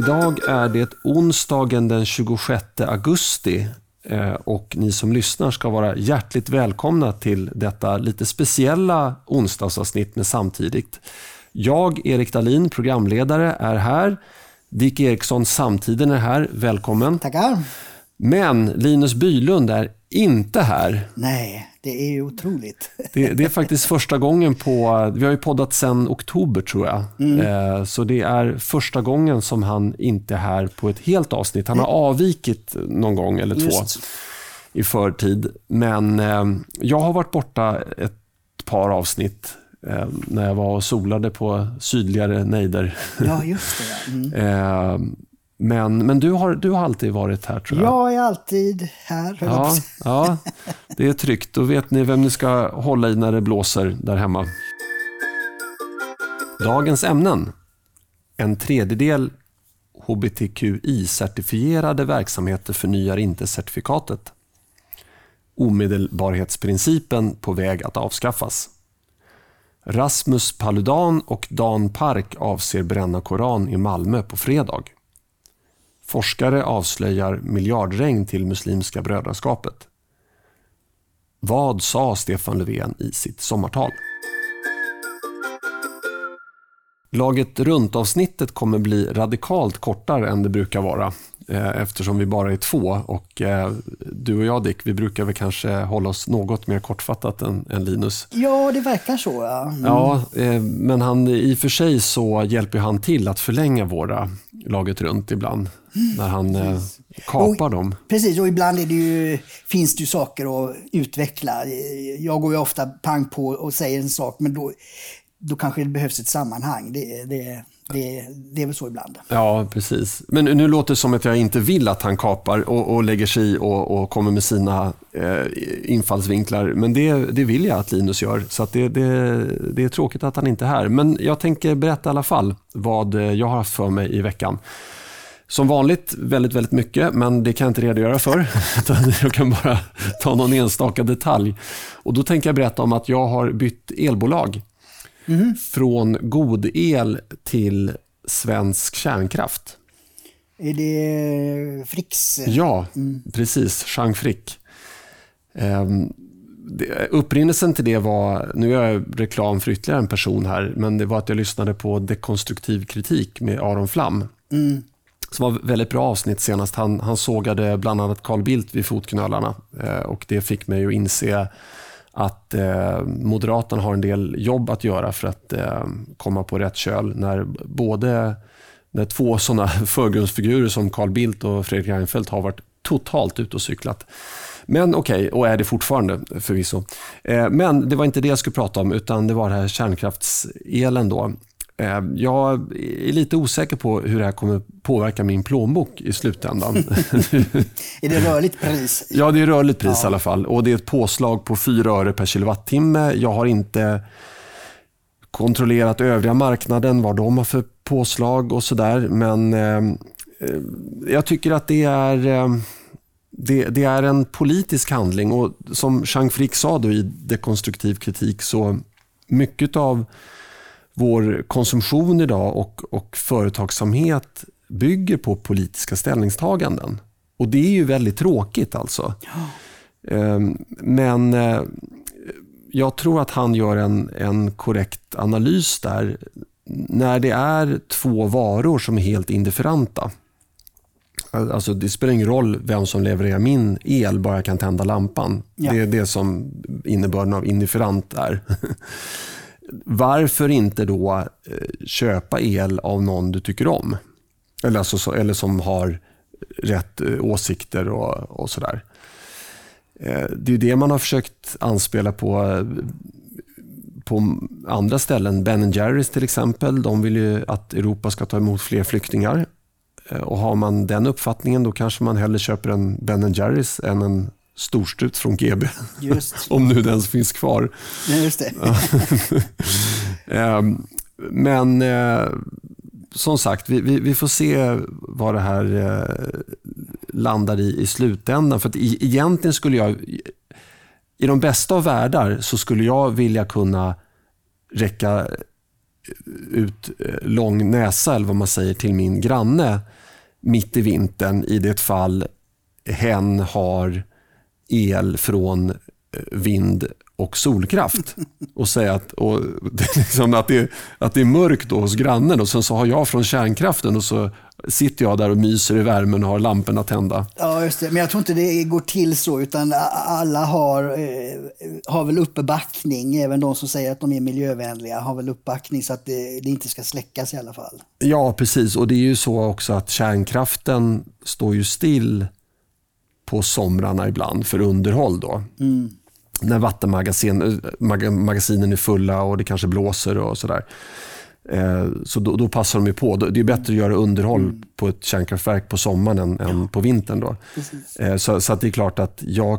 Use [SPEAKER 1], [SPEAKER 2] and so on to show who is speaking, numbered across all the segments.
[SPEAKER 1] Idag är det onsdagen den 26 augusti eh, och ni som lyssnar ska vara hjärtligt välkomna till detta lite speciella onsdagsavsnitt med Samtidigt. Jag, Erik Dahlin, programledare, är här. Dick Eriksson, Samtiden, är här. Välkommen.
[SPEAKER 2] Tackar.
[SPEAKER 1] Men Linus Bylund är inte här.
[SPEAKER 2] Nej, det är ju otroligt.
[SPEAKER 1] Det, det, är faktiskt första gången på, vi har ju poddat sedan oktober tror jag. Mm. Eh, så det är första gången som han inte är här på ett helt avsnitt. Han har mm. avvikit någon gång eller två Just. i förtid. Men eh, jag har varit borta ett par avsnitt eh, när jag var och solade på sydligare nejder.
[SPEAKER 2] Ja, just det. Mm.
[SPEAKER 1] Men, men du, har, du har alltid varit här tror jag.
[SPEAKER 2] Jag är alltid här.
[SPEAKER 1] Ja, ja, det är tryggt. Då vet ni vem ni ska hålla i när det blåser där hemma. Dagens ämnen. En tredjedel HBTQI-certifierade verksamheter förnyar inte certifikatet. Omedelbarhetsprincipen på väg att avskaffas. Rasmus Paludan och Dan Park avser bränna Koran i Malmö på fredag. Forskare avslöjar miljardregn till Muslimska brödraskapet. Vad sa Stefan Löfven i sitt sommartal? Laget runt-avsnittet kommer bli radikalt kortare än det brukar vara eftersom vi bara är två. Och eh, Du och jag Dick, vi brukar väl kanske hålla oss något mer kortfattat än, än Linus.
[SPEAKER 2] Ja, det verkar så. Ja,
[SPEAKER 1] mm. ja eh, men han, i och för sig så hjälper han till att förlänga våra Laget runt ibland när han eh, kapar och, dem.
[SPEAKER 2] Precis, och ibland det ju, finns det ju saker att utveckla. Jag går ju ofta pang på och säger en sak, men då, då kanske det behövs ett sammanhang. Det, det, det, det är väl så ibland.
[SPEAKER 1] Ja, precis. Men nu låter det som att jag inte vill att han kapar och, och lägger sig i och, och kommer med sina eh, infallsvinklar. Men det, det vill jag att Linus gör. Så det, det, det är tråkigt att han inte är här. Men jag tänker berätta i alla fall vad eh, jag har haft för mig i veckan. Som vanligt väldigt, väldigt mycket, men det kan jag inte redogöra för. jag kan bara ta någon enstaka detalj. Och Då tänker jag berätta om att jag har bytt elbolag. Mm. Från god el till svensk kärnkraft.
[SPEAKER 2] Är det Fricks?
[SPEAKER 1] Ja, mm. precis. Jean Frick. Um, upprinnelsen till det var, nu gör jag reklam för ytterligare en person här, men det var att jag lyssnade på dekonstruktiv kritik med Aron Flam. Mm. Som var väldigt bra avsnitt senast. Han, han sågade bland annat Carl Bildt vid fotknölarna eh, och det fick mig att inse att eh, Moderaterna har en del jobb att göra för att eh, komma på rätt köl när både när två sådana förgrundsfigurer som Carl Bildt och Fredrik Reinfeldt har varit totalt ute och cyklat. Men okej, okay, och är det fortfarande förvisso. Eh, men det var inte det jag skulle prata om, utan det var det här kärnkraftselen. Då. Eh, jag är lite osäker på hur det här kommer påverka min plånbok i slutändan.
[SPEAKER 2] är det rörligt pris?
[SPEAKER 1] Ja, det är rörligt pris ja. i alla fall. Och Det är ett påslag på 4 öre per kilowattimme. Jag har inte kontrollerat övriga marknaden, vad de har för påslag och sådär. Men eh, jag tycker att det är, eh, det, det, är en politisk handling. Och Som Jean Frick sa då i dekonstruktiv kritik, så mycket av vår konsumtion idag och, och företagsamhet bygger på politiska ställningstaganden. Och det är ju väldigt tråkigt alltså. Ja. Ehm, men eh, jag tror att han gör en, en korrekt analys där. När det är två varor som är helt indifferenta. Alltså det spelar ingen roll vem som levererar min el, bara jag kan tända lampan. Ja. Det är det som innebörden av indifferent är. varför inte då eh, köpa el av någon du tycker om? Eller, alltså, eller som har rätt eh, åsikter och, och sådär. Eh, det är det man har försökt anspela på på andra ställen. Ben Jerrys till exempel, de vill ju att Europa ska ta emot fler flyktingar. Och Har man den uppfattningen då kanske man hellre köper en Ben Jerrys än en storstrut från GB. Om nu den finns kvar.
[SPEAKER 2] Just det.
[SPEAKER 1] Ehm, men eh, som sagt, vi, vi, vi, får se vad det här eh, landar i i slutändan. För att egentligen skulle jag, i de bästa av världar, så skulle jag vilja kunna räcka ut eh, lång näsa, eller vad man säger, till min granne mitt i vintern i det fall hen har el från eh, vind och solkraft. Och säga att, och, liksom att, det, att det är mörkt då hos grannen och sen så har jag från kärnkraften och så sitter jag där och myser i värmen och har lamporna tända.
[SPEAKER 2] Ja, just det. Men jag tror inte det går till så, utan alla har, eh, har väl uppbackning. Även de som säger att de är miljövänliga har väl uppbackning så att det, det, inte ska släckas i alla fall.
[SPEAKER 1] Ja, precis. Och det är ju så också att kärnkraften står ju still på somrarna ibland för underhåll. Då. Mm. När vattenmagasinen är fulla och det kanske blåser och sådär. Eh, så då, då, passar de på. Det är bättre att göra underhåll mm. på ett kärnkraftverk på sommaren än, ja. än på vintern. Då. Eh, så, så det är klart att jag,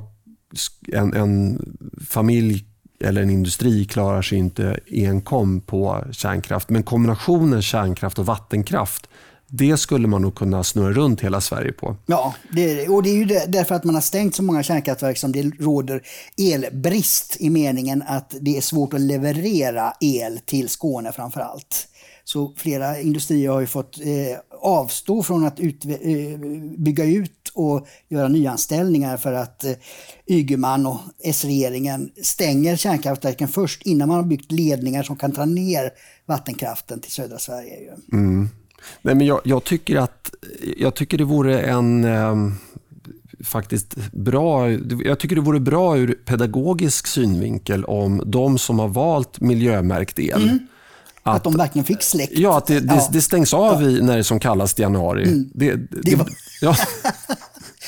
[SPEAKER 1] en, en, familj eller en industri klarar sig inte enkom på kärnkraft. Men kombinationen kärnkraft och vattenkraft det skulle man nog kunna snurra runt hela Sverige på.
[SPEAKER 2] Ja, det och det är ju därför att man har stängt så många kärnkraftverk som det råder elbrist i meningen att det är svårt att leverera el till Skåne framför allt. Så flera industrier har ju fått eh, avstå från att ut, eh, bygga ut och göra nyanställningar för att eh, Ygeman och S-regeringen stänger kärnkraftverken först innan man har byggt ledningar som kan ta ner vattenkraften till södra Sverige.
[SPEAKER 1] Mm. Nej, men jag, jag, tycker att jag tycker det vore en eh, faktiskt bra, jag tycker det vore bra ur pedagogisk synvinkel om de som har valt miljömärkt el mm.
[SPEAKER 2] Att, att, de verkligen fick släkt.
[SPEAKER 1] Ja, att det, det, ja. det stängs av i, när det som kallast i januari. Mm. Det,
[SPEAKER 2] det, var... ja.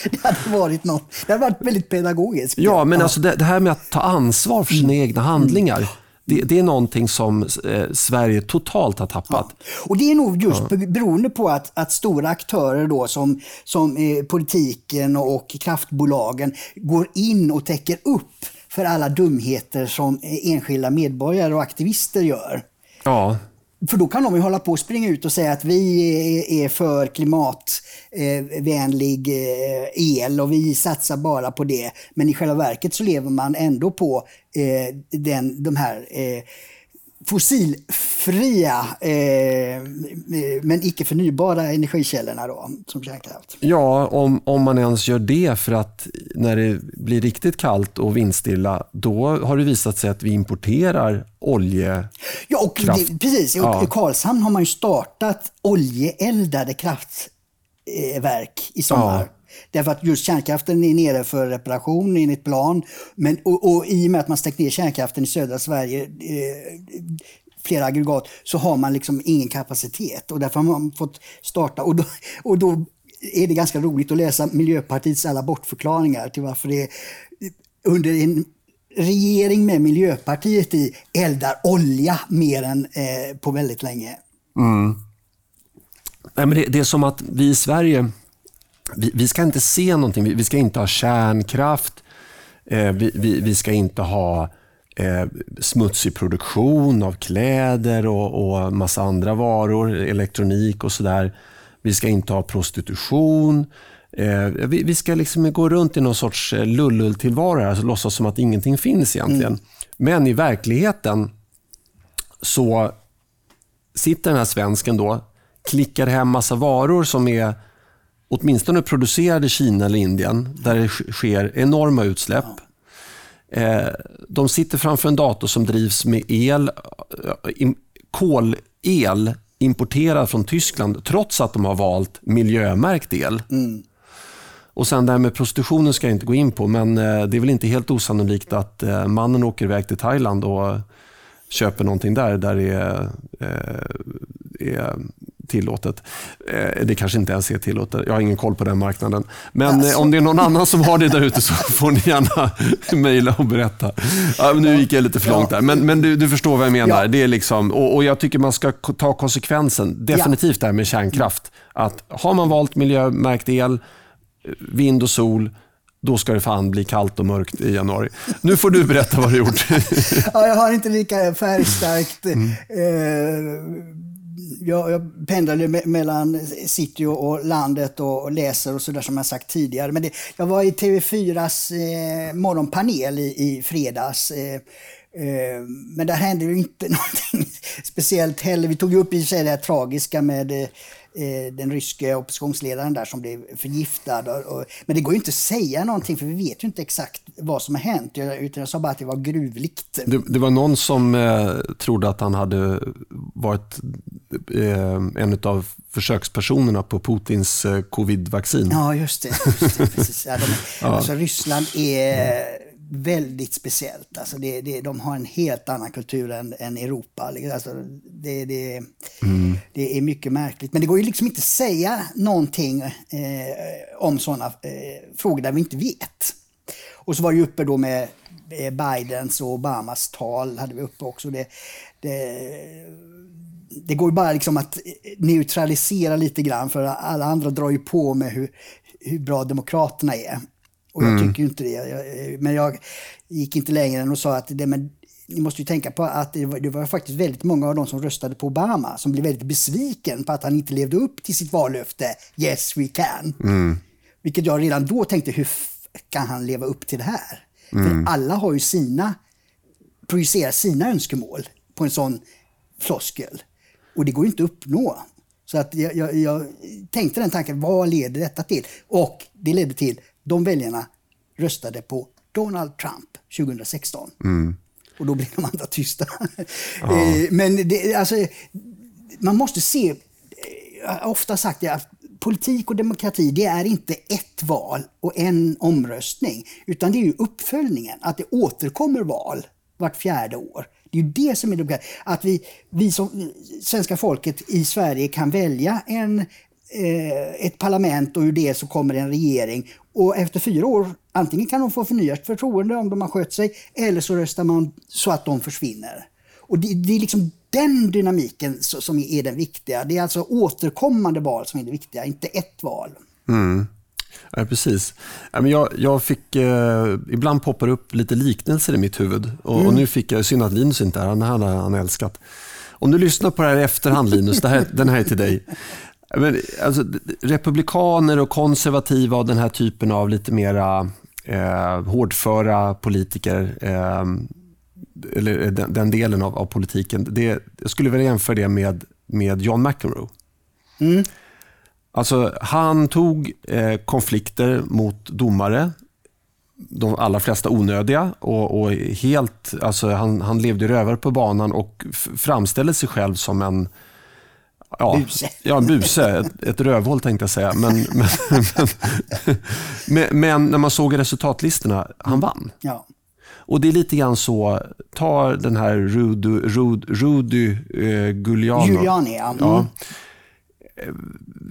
[SPEAKER 2] det hade varit något. Det hade varit väldigt pedagogiskt.
[SPEAKER 1] Ja, men ja. Alltså det, här med att ta ansvar för sina mm. egna handlingar. Det, det, är någonting som eh, Sverige totalt har tappat. Ja.
[SPEAKER 2] Och Det är nog just ja. beroende på att, att stora aktörer då, som, som eh, politiken och kraftbolagen går in och täcker upp för alla dumheter som eh, enskilda medborgare och aktivister gör.
[SPEAKER 1] Ja.
[SPEAKER 2] För då kan de ju hålla på och springa ut och säga att vi är för klimatvänlig eh, eh, el och vi satsar bara på det. Men i själva verket så lever man ändå på eh, den, de här fossilfria eh, men icke förnybara energikällorna då, som kärnkraft.
[SPEAKER 1] Ja, om, om man ens gör det för att när det blir riktigt kallt och vindstilla då har det visat sig att vi importerar olje.
[SPEAKER 2] Ja, och det, precis. Ja. I Karlshamn har man ju startat oljeeldade kraftverk i sommar. Ja. Därför att just kärnkraften är nere för reparation enligt plan. Men, och, och i och med att man stängt ner kärnkraften i södra Sverige, eh, flera aggregat, så har man liksom ingen kapacitet. Och därför har man fått starta. Och då, och då är det ganska roligt att läsa Miljöpartiets alla bortförklaringar till varför det under en regering med Miljöpartiet i eldar olja mer än eh, på väldigt länge.
[SPEAKER 1] Mm. Nej, men det, det, är som att vi i Sverige vi, vi, ska inte se någonting. Vi, vi ska inte ha kärnkraft. Eh, vi, vi, vi, ska inte ha eh, smutsig produktion av kläder och, och massa andra varor, elektronik och sådär. Vi ska inte ha prostitution. Eh, vi, vi, ska liksom gå runt i någon sorts eh, lullull-tillvaro och låtsas som att ingenting finns egentligen. Mm. Men i verkligheten så sitter den här svensken då, klickar hem massa varor som är åtminstone producerade i Kina eller Indien, där det sker enorma utsläpp. Eh, de sitter framför en dator som drivs med el, eh, kolel importerad från Tyskland, trots att de har valt miljömärkt el. Mm. Och sen det här med prostitutionen ska jag inte gå in på, men eh, det är väl inte helt osannolikt att mannen åker iväg till Thailand och köper någonting där, där det är, är tillåtet. Eh, det kanske inte ens är tillåtet. Jag har ingen koll på den marknaden. Men eh, alltså. om det är någon annan som har det där ute så får ni gärna mejla och berätta. Ja, nu gick jag lite för långt där. Men, men du, du förstår vad jag menar. Ja. Det är liksom, och, och, Jag tycker man ska ta konsekvensen. Definitivt det här med kärnkraft. Att har man valt miljömärkt el, vind och sol, då ska det fan bli kallt och mörkt i januari. Nu får du berätta vad du har gjort.
[SPEAKER 2] ja, jag har inte lika färgstarkt mm. eh, jag, jag pendlade me mellan city och landet och, och läser och sådär som jag sagt tidigare. Men det, jag var i TV4s eh, morgonpanel i, i fredags. Eh, Eh, men där hände ju inte någonting speciellt heller. Vi tog ju upp i sig det här tragiska med eh, den ryske oppositionsledaren där som blev förgiftad. men det går ju inte att säga någonting för vi vet ju inte exakt vad som har hänt. Utan jag sa bara att det var gruvligt.
[SPEAKER 1] Det, det var någon som eh, trodde att han hade varit eh, en av försökspersonerna på Putins eh, covid-vaccin.
[SPEAKER 2] Ja, just det. Just det precis. Ja, de. Alltså, Ryssland är väldigt speciellt. Alltså det, det, de har en helt annan kultur än, än Europa. Alltså det, det, mm. det är mycket märkligt. Men det går ju liksom inte att säga någonting eh, om sådana eh, frågor där vi inte vet. Och så var det ju uppe då med Bidens och Obamas tal, hade vi uppe också. Det, det, går ju bara liksom att neutralisera lite grann för alla andra drar ju på med hur, hur bra demokraterna är. Och jag mm. tycker inte det. Jag, men jag gick inte längre än och sa att det, men, ni måste ju tänka på att det var, det var, faktiskt väldigt många av de som röstade på Obama som blev väldigt besviken på att han inte levde upp till sitt vallöfte Yes we can. Mm. Vilket jag redan då tänkte, hur kan han leva upp till det här? Mm. För alla har ju sina, projicerar sina önskemål på en sån floskel. Och det går ju inte att uppnå. Så att jag, jag, jag tänkte den tanken, vad leder detta till? Och det ledde till de väljarna röstade på Donald Trump 2016. Mm. Och då blev de andra tysta. Ja. Eh, men det, alltså, man måste se, jag har ofta sagt det, att politik och demokrati det är inte ett val och en omröstning. Utan det är ju uppföljningen, att det återkommer val vart fjärde år. Det är ju det som är demokrati. Att vi, vi som svenska folket i Sverige kan välja en, eh, ett parlament och ur det så kommer en regering och efter fyra år, antingen kan de få förnyat förtroende om de har skött sig, eller så röstar man så att de försvinner. Och det, det är liksom den dynamiken som är den viktiga. Det är alltså återkommande val som är det viktiga, inte ett val.
[SPEAKER 1] Mm. Ja, precis. Jag, jag fick, eh, ibland poppar upp lite liknelser i mitt huvud. Och, mm. och nu fick jag, synd att Linus inte är här, han har han älskat. Om du lyssnar på det här i efterhand Linus, här, den här är till dig. Men, alltså, republikaner och konservativa och den här typen av lite mera eh, hårdföra politiker, eh, eller den, den, delen av, av politiken, det, jag skulle vilja jämföra det med, med John McEnroe. Mm. Alltså, han tog eh, konflikter mot domare, de allra flesta onödiga och, och helt, alltså, han, han levde rövare på banan och framställde sig själv som en Ja, buse. Ja, buse. Ett, ett rövhål tänkte jag säga. Men, men, men, men, när man såg resultatlistorna, han vann. Ja. Och det är lite grann så, ta den här Rudy, Rudy, Rudy eh, Giuliano.
[SPEAKER 2] Giuliani, ja. Mm. ja.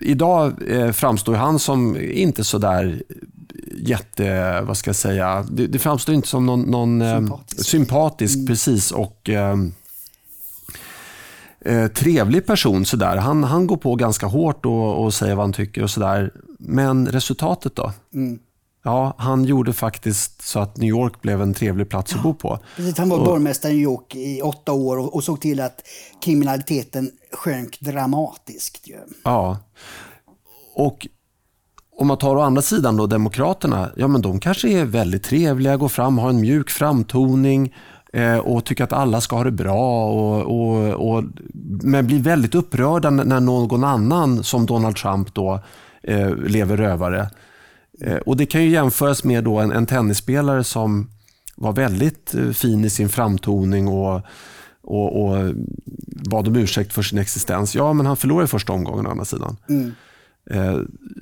[SPEAKER 1] Idag eh, framstår han som inte sådär jätte, vad ska jag säga, det, det framstår inte som någon, någon eh, sympatisk, sympatisk mm. precis. och eh, eh, trevlig person. Sådär. Han, han går på ganska hårt och, och säger vad han tycker och sådär. Men resultatet då? Mm. Ja, han gjorde faktiskt så att New York blev en trevlig plats ja, att bo på.
[SPEAKER 2] Precis, han var och, borgmästare i New York i åtta år och, och såg till att kriminaliteten sjönk dramatiskt. Ju.
[SPEAKER 1] Ja, och om man tar å andra sidan då Demokraterna, ja men de kanske är väldigt trevliga, går fram, har en mjuk framtoning, och tycker att alla ska ha det bra. Och, och, och, men blir väldigt upprörda när någon annan, som Donald Trump, då, eh, lever rövare. Eh, och Det kan ju jämföras med då en, en tennisspelare som var väldigt fin i sin framtoning och, och, och bad om ursäkt för sin existens. Ja, men han förlorade första omgången å andra sidan. Mm.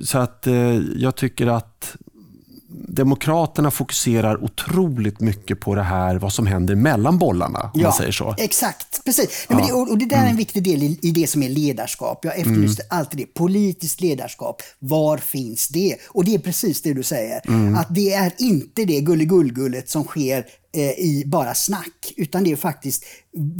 [SPEAKER 1] Så att jag tycker att Demokraterna fokuserar otroligt mycket på det här, vad som händer mellan bollarna. Om ja, man säger så.
[SPEAKER 2] Exakt, precis. Ja. Det, och, det där är en mm. viktig del i, i, det som är ledarskap. Jag efterlyste mm. alltid det. Politiskt ledarskap, var finns det? Och det är precis det du säger. Mm. Att det är inte det gulligullgullet som sker eh, i bara snack, utan det är faktiskt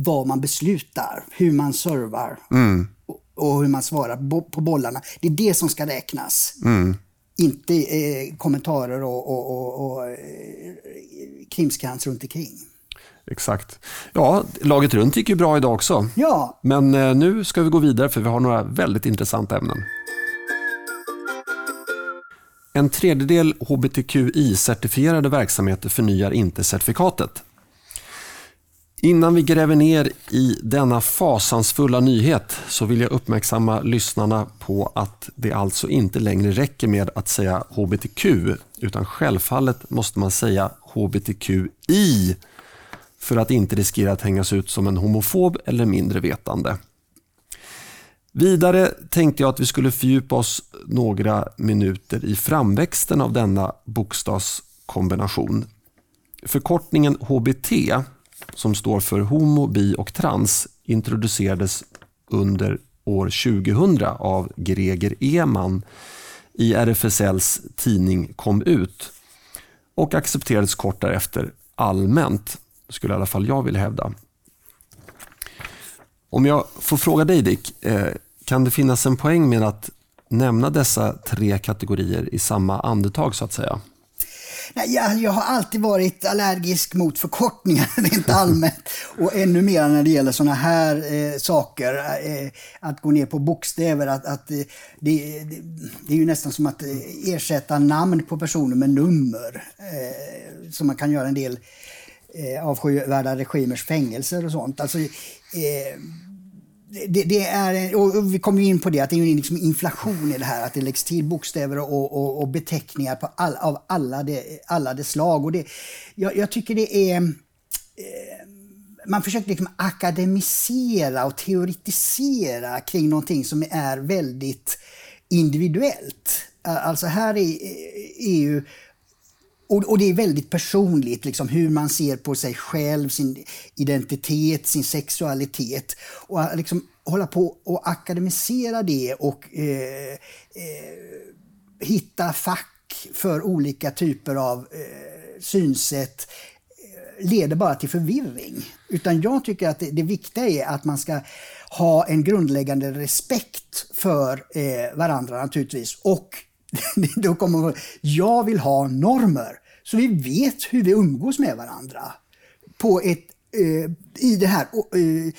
[SPEAKER 2] vad man beslutar, hur man servar mm. och, hur man svarar på bollarna. Det är det som ska räknas. Mm inte eh, kommentarer och, och, och, och eh, krimskrams runt omkring.
[SPEAKER 1] Exakt. Ja, laget runt gick ju bra idag också.
[SPEAKER 2] Ja.
[SPEAKER 1] Men eh, nu ska vi gå vidare för vi har några väldigt intressanta ämnen. En tredjedel hbtqi-certifierade verksamheter förnyar inte certifikatet. Innan vi gräver ner i denna fasansfulla nyhet så vill jag uppmärksamma lyssnarna på att det alltså inte längre räcker med att säga HBTQ utan självfallet måste man säga HBTQI för att inte riskera att hängas ut som en homofob eller mindre vetande. Vidare tänkte jag att vi skulle fördjupa oss några minuter i framväxten av denna bokstavskombination. Förkortningen HBT, som står för homo, bi och trans, introducerades under år 2000 av Greger Eman i RFSLs tidning Kom ut och accepterades kort därefter allmänt, skulle i alla fall jag vilja hävda. Om jag får fråga dig Dick, eh, kan det finnas en poäng med att nämna dessa tre kategorier i samma andetag så att säga?
[SPEAKER 2] Nej, jag, jag har alltid varit allergisk mot förkortningar rent allmänt. Och ännu mer när det gäller sådana här eh, saker. Eh, att gå ner på bokstäver. Att, att eh, det, det, det, är ju nästan som att eh, ersätta namn på personer med nummer. Eh, som man kan göra en del eh, avskyvärda regimers fängelser och sånt. Alltså, eh, det, det, är, och vi kommer in på det, att det är liksom inflation i det här. Att det läggs till bokstäver och, och, och beteckningar på all, av alla de, alla de slag. Och det, jag, jag tycker det är... Eh, man försöker liksom akademisera och teoretisera kring någonting som är väldigt individuellt. Alltså här är EU och, och, det är väldigt personligt, liksom, hur man ser på sig själv, sin identitet, sin sexualitet. Och liksom, hålla på och akademisera det och eh, eh, hitta fack för olika typer av eh, synsätt eh, leder bara till förvirring. Utan jag tycker att det, det viktiga är att man ska ha en grundläggande respekt för eh, varandra naturligtvis. Och då kommer jag vill ha normer. Så vi vet hur vi umgås med varandra. På ett, eh, I det här eh,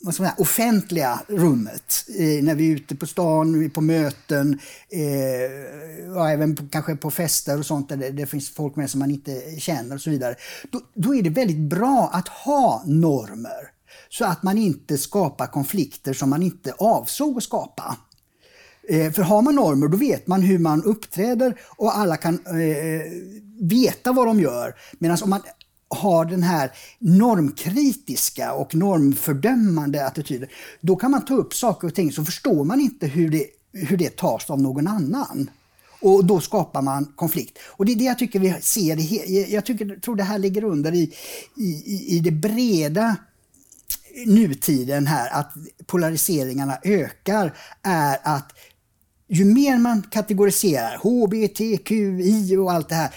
[SPEAKER 2] vad ska man säga, offentliga rummet. Eh, när vi är ute på stan, på möten eh, och även på, kanske på fester och sånt där det, det, finns folk med som man inte känner och så vidare. Då, då är det väldigt bra att ha normer så att man inte skapar konflikter som man inte avsåg att skapa. Eh, för har man normer då vet man hur man uppträder och alla kan eh, eh veta vad de gör. Medan om man har den här normkritiska och normfördömande attityden, då kan man ta upp saker och ting så förstår man inte hur det, hur det tas av någon annan. Och då skapar man konflikt. Och det är det jag tycker vi ser. Jag tycker, tror det här ligger under i, i, i det breda nutiden här, att polariseringarna ökar, är att ju mer man kategoriserar HBTQI och allt det här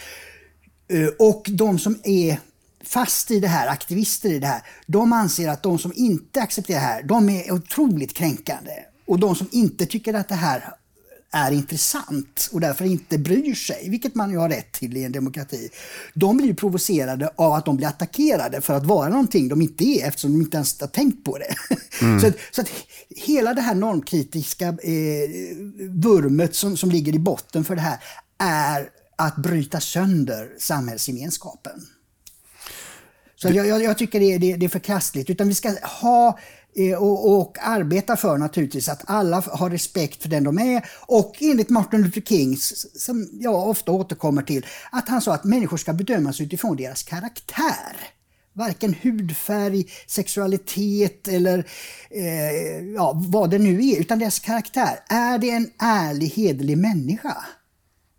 [SPEAKER 2] eh, och de som är fast i det här, aktivister i det här, de anser att de som inte accepterar det här, de är otroligt kränkande. Och de som inte tycker att det här är intressant och därför inte bryr sig, vilket man ju har rätt till i en demokrati. De blir provocerade av att de blir attackerade för att vara någonting de inte är eftersom de inte ens har tänkt på det. Mm. så, så att hela det här normkritiska eh, vurmet som, som ligger i botten för det här är att bryta sönder samhällsgemenskapen. Så jag, jag, jag tycker det är, det, det är förkastligt. Utan vi ska ha och, och arbeta för naturligtvis att alla har respekt för den de är. Och enligt Martin Luther King, som jag ofta återkommer till, att han sa att människor ska bedömas utifrån deras karaktär. Varken hudfärg, sexualitet eller eh, ja, vad det nu är, utan deras karaktär. Är det en ärlig, hederlig människa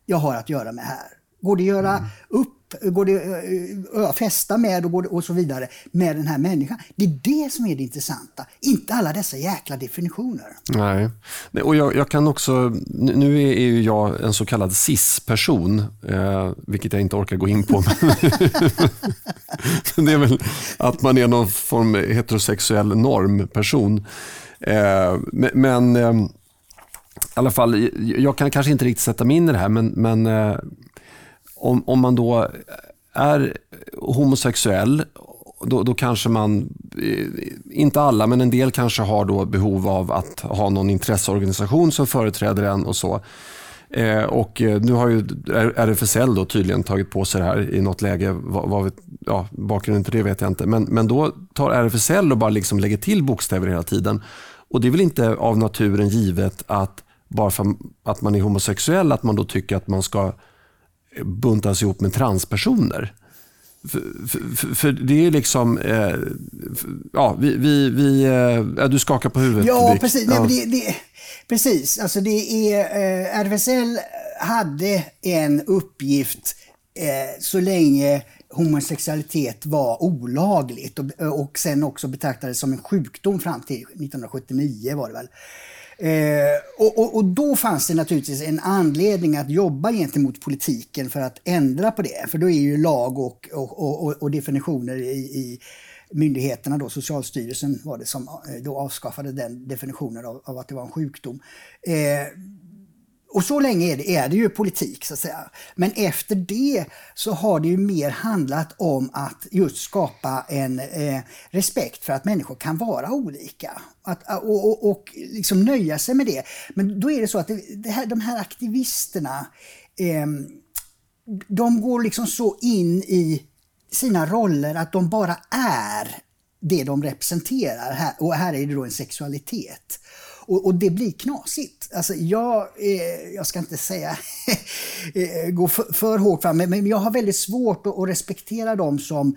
[SPEAKER 2] jag har att göra med här? Går det att göra mm. upp går det att fästa festa med och, och så vidare med den här människan. Det är det som är det intressanta, inte alla dessa jäkla definitioner.
[SPEAKER 1] Nej, och jag, jag kan också, nu är ju jag en så kallad cis-person, eh, vilket jag inte orkar gå in på. det är väl att man är någon form heterosexuell normperson. Eh, men eh, i alla fall, jag kan kanske inte riktigt sätta mig in i det här, men, men eh, om, om man då är homosexuell, då, då, kanske man, eh, inte alla, men en del kanske har då behov av att ha någon intresseorganisation som företräder en och så. Eh, och eh, nu har ju RFSL då tydligen tagit på sig det här i något läge. Vad, vad, ja, bakgrunden till det vet jag inte. Men, men då tar RFSL och bara liksom lägger till bokstäver hela tiden. Och det är väl inte av naturen givet att bara för att man är homosexuell att man då tycker att man ska buntas ihop med transpersoner. För, för, för, det är liksom... Eh, ja, vi, vi, vi eh, du skakar på huvudet.
[SPEAKER 2] Ja, precis. Ja. Nej, det, det, precis. Alltså det är, eh, RFSL hade en uppgift eh, så länge homosexualitet var olagligt och, och sen också betraktades som en sjukdom fram till 1979 var det väl. Eh, och, och, och, då fanns det naturligtvis en anledning att jobba gentemot politiken för att ändra på det. För då är ju lag och, och definitioner i, i myndigheterna, då, Socialstyrelsen var det som eh, då avskaffade den definitionen av, av att det var en sjukdom. Eh, och så länge är det, är det ju politik så att säga. Men efter det så har det ju mer handlat om att just skapa en eh, respekt för att människor kan vara olika. Att, eh, och, och, och liksom nöja sig med det. Men då är det så att det, det här, de här aktivisterna eh, de går liksom så in i sina roller att de bara är det de representerar. Här, och här är det då en sexualitet. Och, och det blir knasigt. Alltså jag, eh, jag ska inte säga eh, gå för, för, hårt fram, men jag har väldigt svårt att, att respektera dem som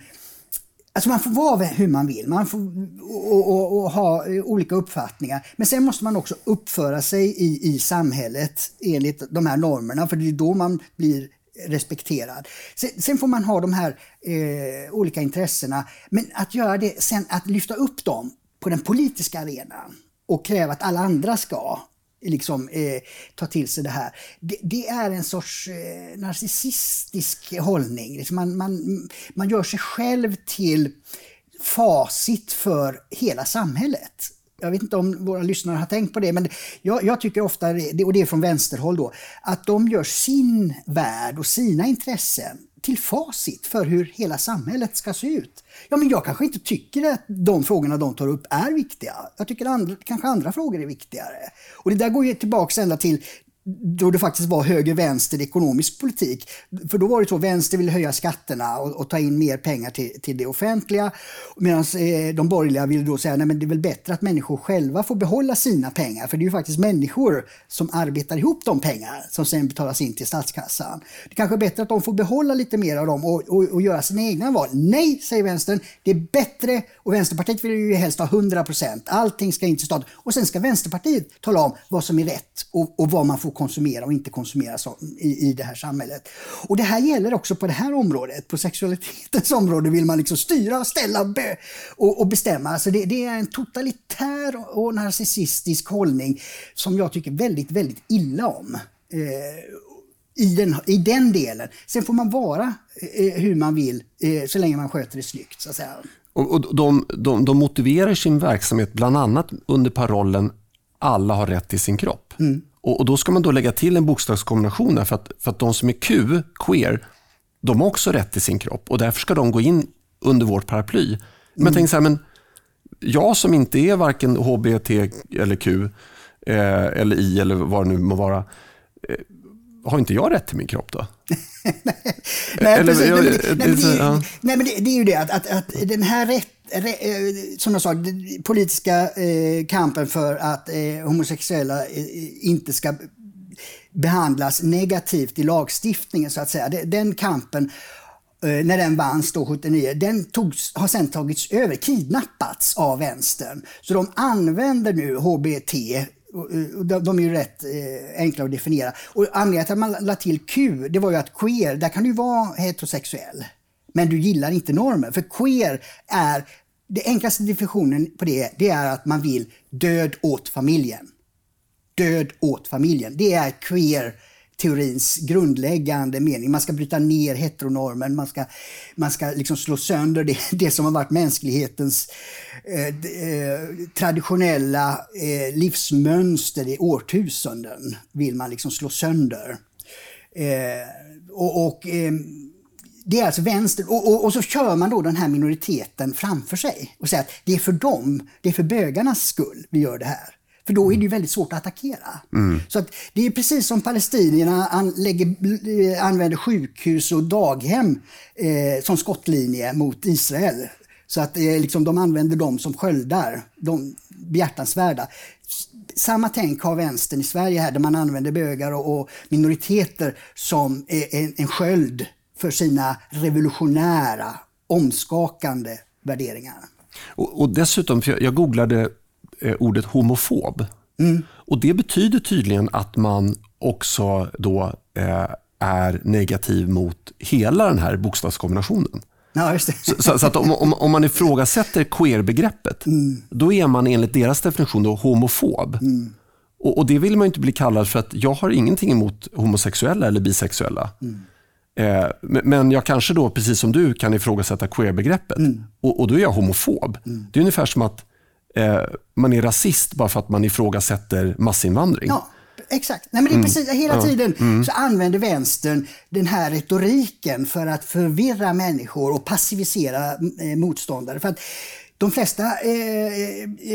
[SPEAKER 2] Alltså man får vara hur man vill, man får och, och, och, ha eh, olika uppfattningar. Men sen måste man också uppföra sig i, i samhället enligt de här normerna, för det är då man blir respekterad. Sen, sen får man ha de här eh, olika intressena, men att göra det sen, att lyfta upp dem på den politiska arenan, och kräva att alla andra ska liksom eh, ta till sig det här. Det, det är en sorts eh, narcissistisk hållning. Liksom man, man, man gör sig själv till facit för hela samhället. Jag vet inte om våra lyssnare har tänkt på det, men jag, jag tycker ofta, och det är från vänsterhåll då, att de gör sin värld och sina intressen till facit för hur hela samhället ska se ut. Ja, men jag kanske inte tycker att de frågorna de tar upp är viktiga. Jag tycker andra, kanske andra frågor är viktigare. Och det där går ju tillbaka ända till då det faktiskt var höger-vänster ekonomisk politik. För då var det så, vänster ville höja skatterna och, och ta in mer pengar till, till det offentliga. Medan eh, de borgerliga ville då säga, nej men det är väl bättre att människor själva får behålla sina pengar. För det är ju faktiskt människor som arbetar ihop de pengar som sen betalas in till statskassan. Det kanske är bättre att de får behålla lite mer av dem och, och, och göra sina egna val. Nej, säger vänstern, det är bättre, och Vänsterpartiet vill ju helst ha 100 procent. Allting ska in till staten. Och sen ska Vänsterpartiet tala om vad som är rätt och, och vad man får konsumera och inte konsumera så, i, i det här samhället. Och det här gäller också på det här området. På sexualitetens område vill man liksom styra, ställa be, och, och, bestämma. Alltså det, det, är en totalitär och narcissistisk hållning som jag tycker väldigt, väldigt illa om. Eh, i den, I den delen. Sen får man vara eh, hur man vill eh, så länge man sköter det snyggt. Så att säga.
[SPEAKER 1] Och, och de, de, de motiverar sin verksamhet bland annat under parollen alla har rätt till sin kropp. Mm. Och, och, Då ska man då lägga till en bokstavskombination där för att, för att de som är Q, queer, de har också rätt till sin kropp och därför ska de gå in under vårt paraply. Men mm. jag tänker så här, men jag som inte är varken HBT eller Q eh, eller I eller vad det nu må vara, eh, har inte jag rätt till min kropp då?
[SPEAKER 2] nej, men det, är ju det att, att, att den här rätt Eh, Eh, som jag sa, den politiska eh, kampen för att eh, homosexuella inte ska behandlas negativt i lagstiftningen så att säga. Den kampen när den vanns då 79, den togs, har sen tagits över, kidnappats av vänstern. Så de använder nu HBT de är ju rätt enkla att definiera. Och anledningen till att man lade till Q, det var ju att queer, där kan du vara heterosexuell men du gillar inte normen. För queer är, den enklaste definitionen på det, det är att man vill död åt familjen. Död åt familjen. Det är queer teorins grundläggande mening. Man ska bryta ner heteronormen, man ska, man ska liksom slå sönder det, det som har varit mänsklighetens eh, eh, traditionella eh, livsmönster i årtusenden. vill man liksom slå sönder. Eh, och, och ehm, det är alltså vänster och, och, och, så kör man då den här minoriteten framför sig och säger att det är för dem, det är för bögarnas skull vi gör det här. För då är det ju väldigt svårt att attackera. Så att det är precis som palestinierna an, lägger, eh, använder sjukhus och daghem eh, som skottlinje mot Israel. Så att eh, liksom, de använder dem som sköldar, de behjärtansvärda. Samma tänk har vänstern i Sverige här där man använder bögar och, och minoriteter som en, en sköld för sina revolutionära, omskakande värderingar.
[SPEAKER 1] Och, och dessutom, för jag, jag googlade eh, ordet homofob. Och Det betyder tydligen att man också då eh, är negativ mot hela den här bokstavskombinationen.
[SPEAKER 2] Ja.
[SPEAKER 1] Så, så, så att om, om, om man ifrågasätter queer-begreppet, då är man enligt deras definition då homofob. Och, och Det vill man inte bli kallad för att jag har ingenting emot homosexuella eller bisexuella. Eh, men- jag kanske då, precis som du, kan ifrågasätta queer-begreppet. Och, och då är jag homofob. Det är ungefär som att eh, man är rasist bara för att man ifrågasätter massinvandring.
[SPEAKER 2] Ja, exakt. Nej, men det är precis, hela tiden så använder vänstern den här retoriken för att förvirra människor och passivisera eh, motståndare. För att de flesta eh,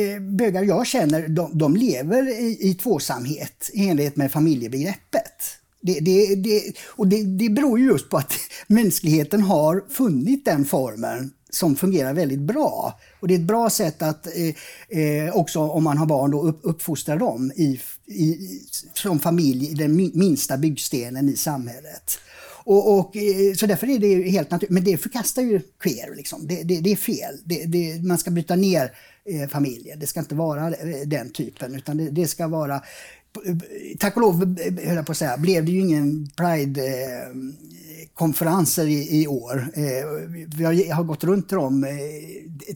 [SPEAKER 2] eh, bögar jag känner, de, de lever i, i tvåsamhet i enlighet med familjebegreppet. Det, det, det, och det, det beror ju just på att mänskligheten har funnit den formen som fungerar väldigt bra. Och Det är ett bra sätt att eh, eh också om man har barn då upp, uppfostra dem i, i, som familj i den minsta byggstenen i samhället. Och, och, eh, så därför är det helt naturligt. Men det förkastar ju queer. Liksom. Det, det, det är fel. Det, det, man ska bryta ner eh, familjer. Det ska inte vara eh, den typen. Utan det, det ska vara Tack och lov, höll jag på att säga, blev det ju ingen Pride-konferenser i, i år. Eh, vi har, jag har gått runt till dem eh,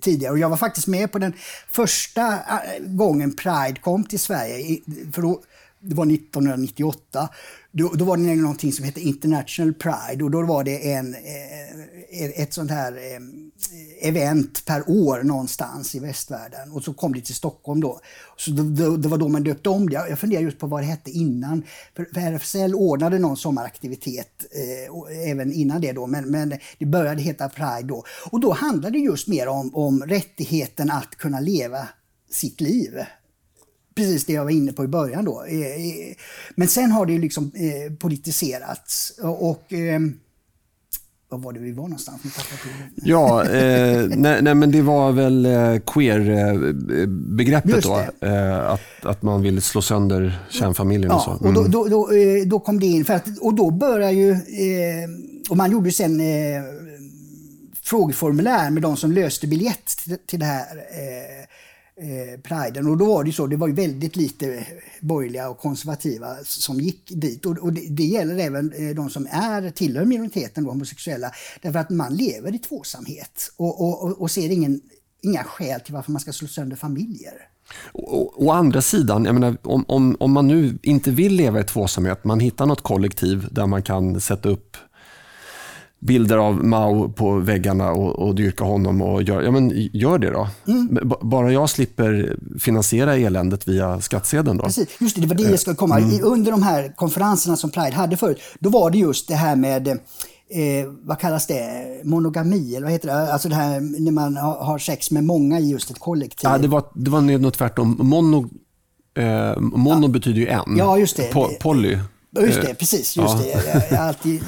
[SPEAKER 2] tidigare och jag var faktiskt med på den första eh, gången Pride kom till Sverige. För då, det var 1998. Då, då var det någonting som hette International Pride och då var det en, eh, ett sånt här eh, event per år någonstans i västvärlden. Och så kom det till Stockholm då. Så då, då, det var då man döpte om det. Jag funderar just på vad det hette innan. För, för RFSL ordnade någon sommaraktivitet eh, och, även innan det då. Men, men det började heta Pride då. Och då handlade det just mer om, om rättigheten att kunna leva sitt liv precis det jag var inne på i början då. Eh, eh, Men sen har det liksom eh, politiserats och, eh, var det vi var någonstans?
[SPEAKER 1] Ja, eh, nej, nej, men det var väl queer-begreppet då. Eh, att, att man vill slå sönder kärnfamiljen och så.
[SPEAKER 2] Ja, och då, då, då, eh, då kom det in. För att, och då börjar ju... Eh, och man gjorde sen frågeformulär med de som löste biljett till, till det här eh, eh, priden. Och då var det ju så, det var ju väldigt lite borgerliga och konservativa som gick dit. Och, och det, det gäller även eh, de som är, tillhör minoriteten, då, homosexuella. Därför att man lever i tvåsamhet och, och, och, ser ingen, inga skäl till varför man ska slå sönder familjer.
[SPEAKER 1] Å, å andra sidan, jag menar, om, om, om man nu inte vill leva i tvåsamhet, man hittar något kollektiv där man kan sätta upp bilder av Mao på väggarna och, och dyrka honom. Och gör, ja, men gör det då. B- Bara jag slipper finansiera eländet via skattsedeln. Då.
[SPEAKER 2] Precis, just det, det var det jag skulle komma. I, under de här konferenserna som Pride hade förut, då var det just det här med eh, vad kallas det? Monogami, eller vad heter det? Alltså det här när man har, sex med många i just ett kollektiv.
[SPEAKER 1] Ja, det, var, det var nog tvärtom. Mono, eh, mono betyder ju en.
[SPEAKER 2] Ja, just det.
[SPEAKER 1] Po, poly.
[SPEAKER 2] Just
[SPEAKER 1] Eh,
[SPEAKER 2] det, precis. Just
[SPEAKER 1] ja.
[SPEAKER 2] det. Jag, jag, alltid,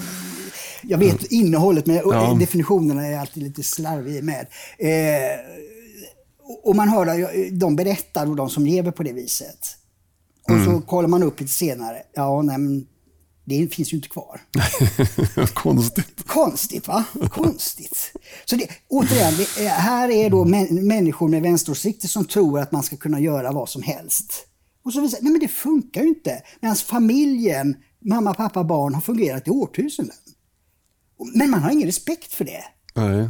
[SPEAKER 2] jag vet innehållet, men
[SPEAKER 1] Ja.
[SPEAKER 2] definitionerna är alltid lite slarvig med. Eh, och- man hör de berättar, och de som lever på det viset. Och
[SPEAKER 1] Mm.
[SPEAKER 2] så kollar man upp lite senare. Ja, nej, men det finns ju inte kvar.
[SPEAKER 1] Konstigt.
[SPEAKER 2] Konstigt va? Konstigt. Så det, återigen, det, är- här är då män, människor med vänsteråsikter som tror att man ska kunna göra vad som helst. Och så visar nej men det funkar ju inte. Medan familjen, mamma, pappa, barn har fungerat i årtusenden. Men man har ingen respekt för det.
[SPEAKER 1] Nej.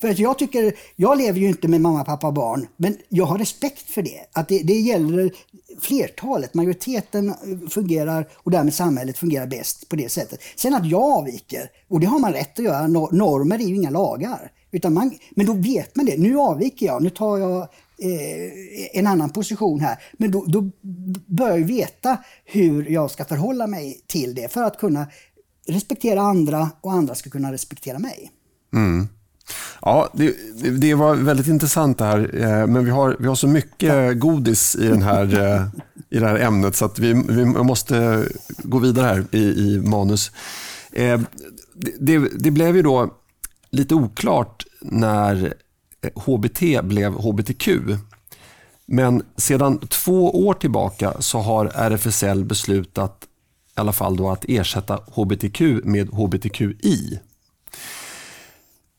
[SPEAKER 2] För att jag tycker, jag lever ju inte med mamma, pappa, barn, men jag har respekt för det. Att det, det gäller flertalet, majoriteten fungerar och därmed samhället fungerar bäst på det sättet. Sen att jag avviker, och det har man rätt att göra, nor- normer är ju inga lagar. Utan man, men då vet man det, nu avviker jag, nu tar jag eh, en annan position här. Men då, då börjar jag veta hur jag ska förhålla mig till det för att kunna respektera andra och andra ska kunna respektera mig.
[SPEAKER 1] Ja, det, det, var väldigt intressant det här. Eh, men vi har, vi har så mycket godis i, den här, eh, i det här ämnet så att vi, vi måste gå vidare här i, i manus. Eh, det, det blev ju då lite oklart när HBT blev HBTQ. Men sedan två år tillbaka så har RFSL beslutat i alla fall då att ersätta HBTQ med HBTQI.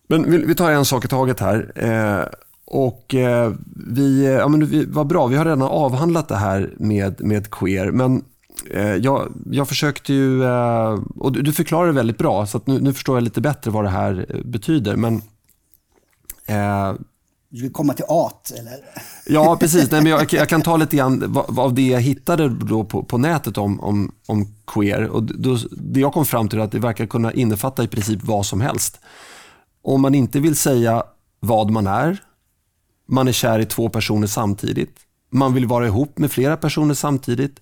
[SPEAKER 1] Men vi, tar en sak i taget här. Eh, och eh, vi, ja, men vi, vad bra, vi har redan avhandlat det här med, med queer. Men eh, jag, jag försökte ju, och du, förklarar det väldigt bra, så nu, nu förstår jag lite bättre vad det här betyder. Men
[SPEAKER 2] du vill komma till art, eller?
[SPEAKER 1] Ja, precis. Nej, men jag, jag, kan ta lite grann av det jag hittade då på, på nätet om, om, om queer. Och då, det jag kom fram till är att det verkar kunna innefatta i princip vad som helst. Om man inte vill säga vad man är, man är kär i två personer samtidigt, man vill vara ihop med flera personer samtidigt,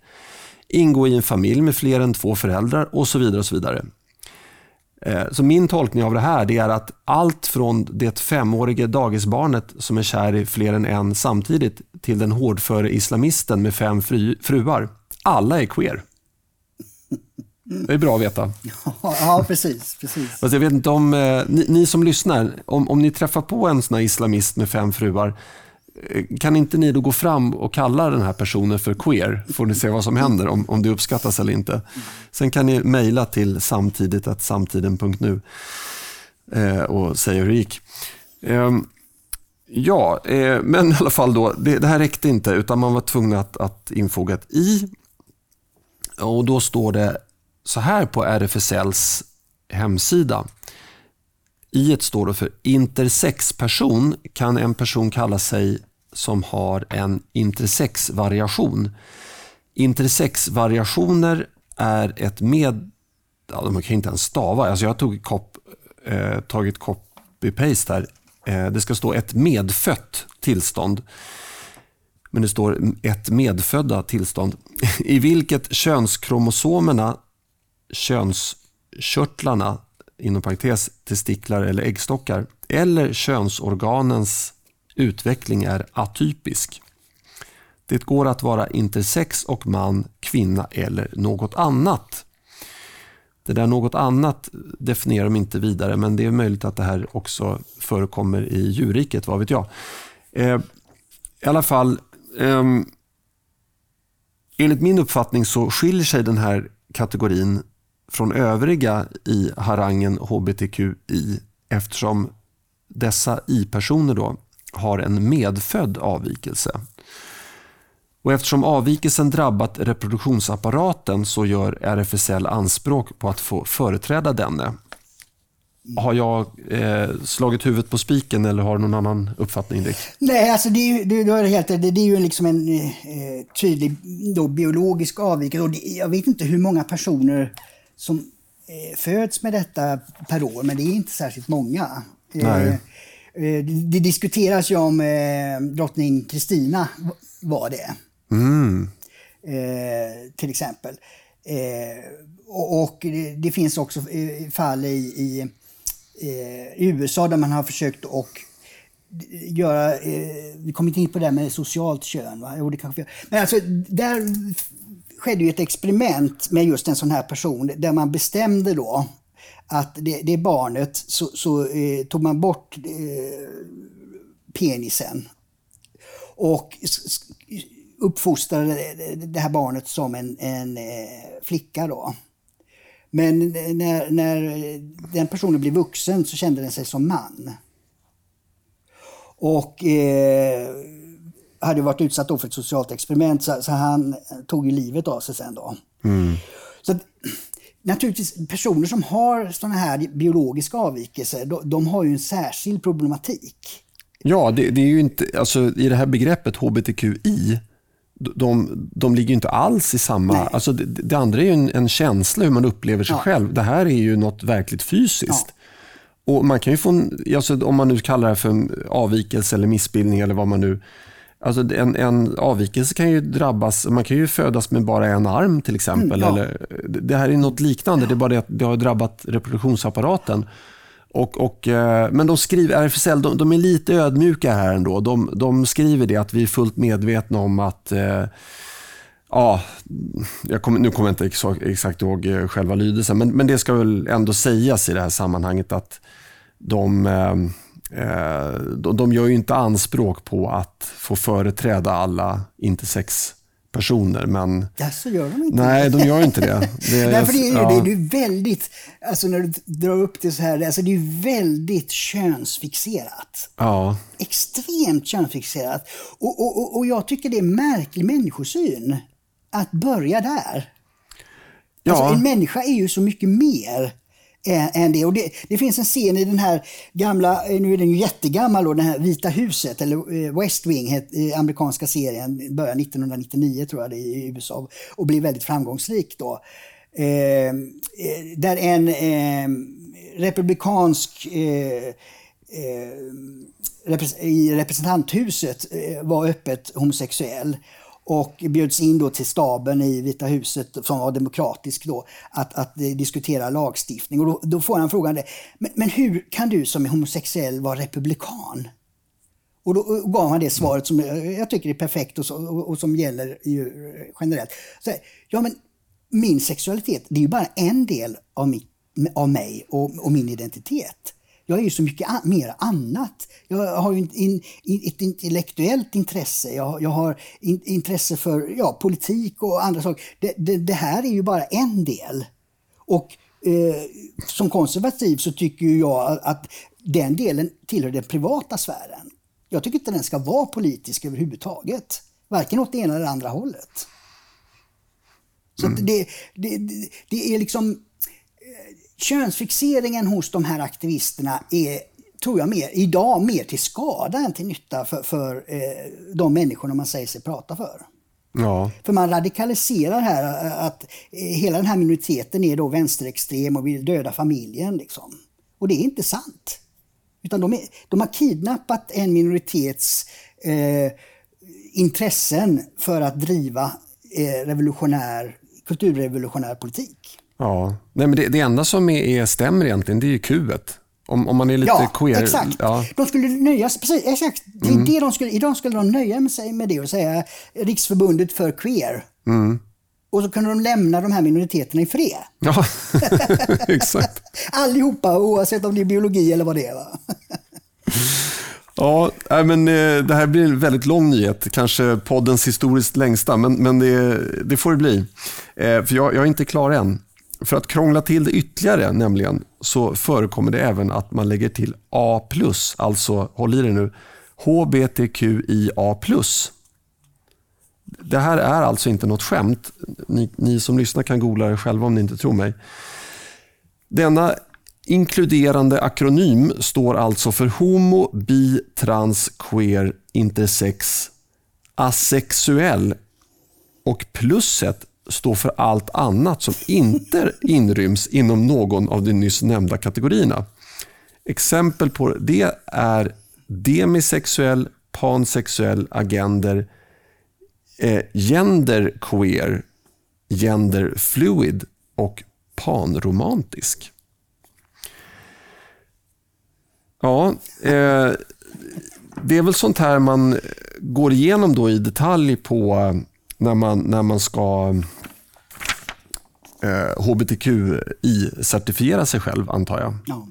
[SPEAKER 1] ingå i en familj med fler än två föräldrar och så vidare. och Så vidare. Eh, så min tolkning av det här det är att allt från det femåriga dagisbarnet som är kär i fler än en samtidigt till den hårdföre islamisten med fem fruar. Alla är queer. Det är bra att veta.
[SPEAKER 2] Ja, precis. precis.
[SPEAKER 1] Alltså jag vet inte om, eh, ni, ni, som lyssnar, om, om ni träffar på en sån islamist med fem fruar, Eh, kan inte ni då gå fram och kalla den här personen för queer? Får ni se vad som händer, om, om det uppskattas eller inte. Sen kan ni mejla till samtidigt samtiden.nu eh, och säga hur det gick. Eh, ja, eh, men i alla fall då, det, det, här räckte inte utan man var tvungen att, att infoga ett i. Och då står det så här på RFSLs hemsida. I ett står det för intersexperson kan en person kalla sig som har en intersexvariation. Intersexvariationer är ett med... Ja, de kan inte ens stava. Alltså jag tog kop, eh, tagit copy-paste här. Eh, det ska stå ett medfött tillstånd. Men det står ett medfödda tillstånd i vilket könskromosomerna könskörtlarna, inom parentes testiklar eller äggstockar, eller könsorganens utveckling är atypisk. Det går att vara intersex och man, kvinna eller något annat. Det där något annat definierar de inte vidare men det är möjligt att det här också förekommer i djurriket, vad vet jag. Eh, I alla fall, eh, enligt min uppfattning så skiljer sig den här kategorin från övriga i harangen hbtqi eftersom dessa i-personer då har en medfödd avvikelse. Och eftersom avvikelsen drabbat reproduktionsapparaten så gör RFSL anspråk på att få företräda denne. Har jag eh, slagit huvudet på spiken eller har du någon annan uppfattning Dick?
[SPEAKER 2] Nej, alltså det är, det, du helt det, det är ju liksom en eh, tydlig då, biologisk avvikelse. Och det, jag vet inte hur många personer som eh, föds med detta per år, men det är inte särskilt många.
[SPEAKER 1] Nej. Eh,
[SPEAKER 2] eh det diskuteras ju om drottning Kristina var det.
[SPEAKER 1] Mm.
[SPEAKER 2] Till exempel. Och, det, finns också fall i, i USA där man har försökt att göra, vi kommer inte in på det där med socialt kön. Va? Jo, det kanske Men alltså, där skedde ju ett experiment med just en sån här person där man bestämde då att det, det barnet så, så eh, tog man bort eh, penisen och uppfostrade det här barnet som en, en eh, flicka. Då. Men när, när den personen blev vuxen så kände den sig som man. Och eh, hade varit utsatt för ett socialt experiment så, så han tog ju livet av sig sen då.
[SPEAKER 1] Mm.
[SPEAKER 2] Så naturligtvis personer som har sådana här biologiska avvikelser, de, de, har ju en särskild problematik.
[SPEAKER 1] Ja, det, det, är ju inte, alltså i det här begreppet hbtqi, de, de ligger inte alls i samma... Alltså det, det, andra är ju en, en, känsla hur man upplever sig ja. själv. Det här är ju något verkligt fysiskt. Ja. Och man kan ju få, alltså om man nu kallar det för avvikelse eller missbildning eller vad man nu Alltså en, en avvikelse kan ju drabbas, man kan ju födas med bara en arm till exempel. Mm, ja. eller, det här är något liknande, det är bara det att det har drabbat reproduktionsapparaten. Och, och, eh, men de skriver, RFSL de, de, är lite ödmjuka här ändå. De, de skriver det att vi är fullt medvetna om att eh, Ja, kom, nu kommer jag inte exakt, ihåg eh, själva lydelsen, men, men det ska väl ändå sägas i det här sammanhanget att de, eh de, de gör ju inte anspråk på att få företräda alla intersex personer. Men...
[SPEAKER 2] Ja, så gör de inte
[SPEAKER 1] Nej, de gör inte det.
[SPEAKER 2] det Nej, för det är, ja. det är väldigt, alltså när du drar upp det så här, alltså det är väldigt könsfixerat.
[SPEAKER 1] Ja.
[SPEAKER 2] Extremt könsfixerat. Och, och, och, och jag tycker det är märklig människosyn att börja där. Ja. Alltså, en människa är ju så mycket mer än det. Och det, det, finns en scen i den här gamla, eh, nu är den ju jättegammal, då, den här Vita huset, eller eh, West Wing, amerikanska serien, började 1999 tror jag det i USA och blev väldigt framgångsrik då. Ehm, eh, där en eh, republikansk eh, eh, i representanthuset eh, var öppet homosexuell och bjöds in då till staben i Vita huset som var demokratisk då att, att diskutera lagstiftning. Och då, då får han frågan men, men hur kan du som är homosexuell vara republikan? Och då gav han det svaret som jag tycker är perfekt och, så, och, och som gäller generellt. Så, ja, men min sexualitet, det är ju bara en del av, mitt, av mig och, och min identitet. Jag är ju så mycket mer annat. Jag har ju in, in, ett intellektuellt intresse. Jag, jag har in, intresse för ja, politik och andra saker. Det, det, det, här är ju bara en del. Och eh, som konservativ så tycker jag att den delen tillhör den privata sfären. Jag tycker inte den ska vara politisk överhuvudtaget. Varken åt det ena eller andra hållet. Så mm. det, det, det är liksom könsfixeringen hos de här aktivisterna är tror jag mer, idag mer till skada än till nytta för, för eh, de människorna man säger sig prata för.
[SPEAKER 1] Ja.
[SPEAKER 2] För man radikaliserar här eh, att eh, hela den här minoriteten är då vänsterextrem och vill döda familjen. Liksom. Och det är inte sant. Utan de, är, de har kidnappat en minoritets eh, intressen för att driva eh, revolutionär, kulturrevolutionär politik.
[SPEAKER 1] Ja, Nej, men det, det enda som är, är stämmer egentligen, det är ju Q. Om, om man är lite
[SPEAKER 2] ja,
[SPEAKER 1] queer.
[SPEAKER 2] Exakt. Ja, De skulle nöja sig, precis, exakt. Det mm. det de skulle, idag skulle de nöja sig med det och säga Riksförbundet för queer.
[SPEAKER 1] Mm.
[SPEAKER 2] Och så kunde de lämna de här minoriteterna i fred.
[SPEAKER 1] Ja, exakt.
[SPEAKER 2] Allihopa, oavsett om det är biologi eller vad det är. Va?
[SPEAKER 1] Ja, men eh, det här blir en väldigt lång nyhet. Kanske poddens historiskt längsta, men, men det, det får det bli. Eh, för jag, jag är inte klar än. För att krångla till det ytterligare nämligen så förekommer det även att man lägger till A+, alltså håll i det nu, HBTQIA+. Det här är alltså inte något skämt. Ni, ni som lyssnar kan googla det själva om ni inte tror mig. Denna inkluderande akronym står alltså för homo, bi, trans, queer, intersex, asexuell och plusset står för allt annat som inte inryms inom någon av de nyss nämnda kategorierna. Exempel på det är demisexuell, pansexuell, agender, eh, genderqueer, genderfluid och panromantisk. Ja, eh, det är väl sånt här man går igenom då i detalj på när man, när man ska eh, hbtqi-certifiera sig själv, antar jag.
[SPEAKER 2] Ja.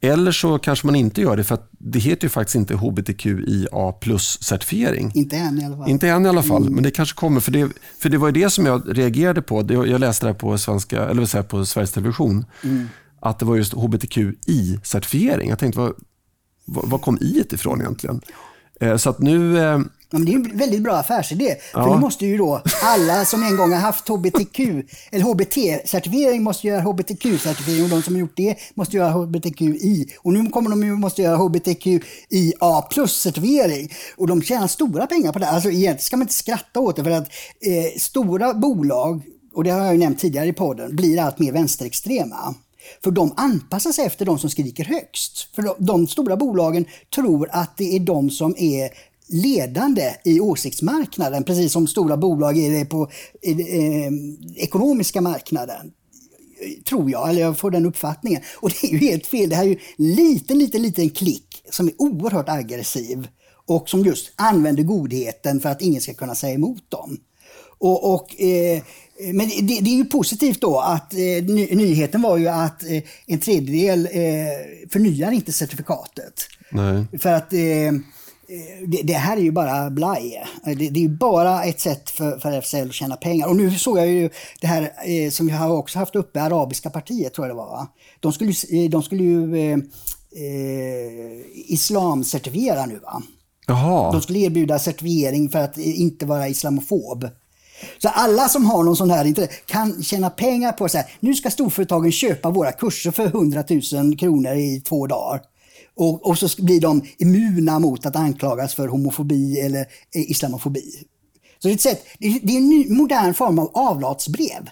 [SPEAKER 1] Eller så kanske man inte gör det, för det heter ju faktiskt inte hbtqia plus-certifiering.
[SPEAKER 2] Inte än i alla fall.
[SPEAKER 1] Inte än i alla fall, mm. men det kanske kommer. För det, för det var ju det som jag reagerade på. Jag läste det på, svenska, eller säga, på Sveriges Television.
[SPEAKER 2] Mm.
[SPEAKER 1] Att det var just hbtqi-certifiering. Jag tänkte, vad, vad kom i ifrån egentligen? Eh, så att nu eh,
[SPEAKER 2] Ja, men det är en väldigt bra affärsidé. Ja. För nu måste ju då alla som en gång har haft HBTQ, eller HBT-certifiering måste göra HBTQ-certifiering och de som har gjort det måste göra HBTQI. Och nu kommer de ju måste göra HBTQIA plus-certifiering. Och de tjänar stora pengar på det. Alltså egentligen ska man inte skratta åt det för att eh, stora bolag, och det har jag ju nämnt tidigare i podden, blir allt mer vänsterextrema. För de anpassar sig efter de som skriker högst. För de, de, stora bolagen tror att det är de som är ledande i åsiktsmarknaden, precis som stora bolag är det på eh, ekonomiska marknaden. Tror jag, eller jag får den uppfattningen. Och det är ju helt fel. Det här är ju en liten, liten, liten klick som är oerhört aggressiv och som just använder godheten för att ingen ska kunna säga emot dem. Och, och eh, men det, det, är ju positivt då att eh, ny, nyheten var ju att eh, en tredjedel eh, förnyar inte certifikatet.
[SPEAKER 1] Nej.
[SPEAKER 2] För att eh, det, det, här är ju bara blaj. Det, det är ju bara ett sätt för, för FSL att tjäna pengar. Och nu såg jag ju det här eh, som vi har också haft uppe, Arabiska partiet tror jag det var. Va? De skulle, de skulle ju eh, islamcertifiera nu. Va?
[SPEAKER 1] Jaha.
[SPEAKER 2] De skulle erbjuda certifiering för att inte vara islamofob. Så alla som har någon sån här kan tjäna pengar på så här, nu ska storföretagen köpa våra kurser för 100 000 kronor i två dagar. Och, och så blir de immuna mot att anklagas för homofobi eller eh, islamofobi. Så det är, ett sätt, det är en ny, modern form av avlatsbrev.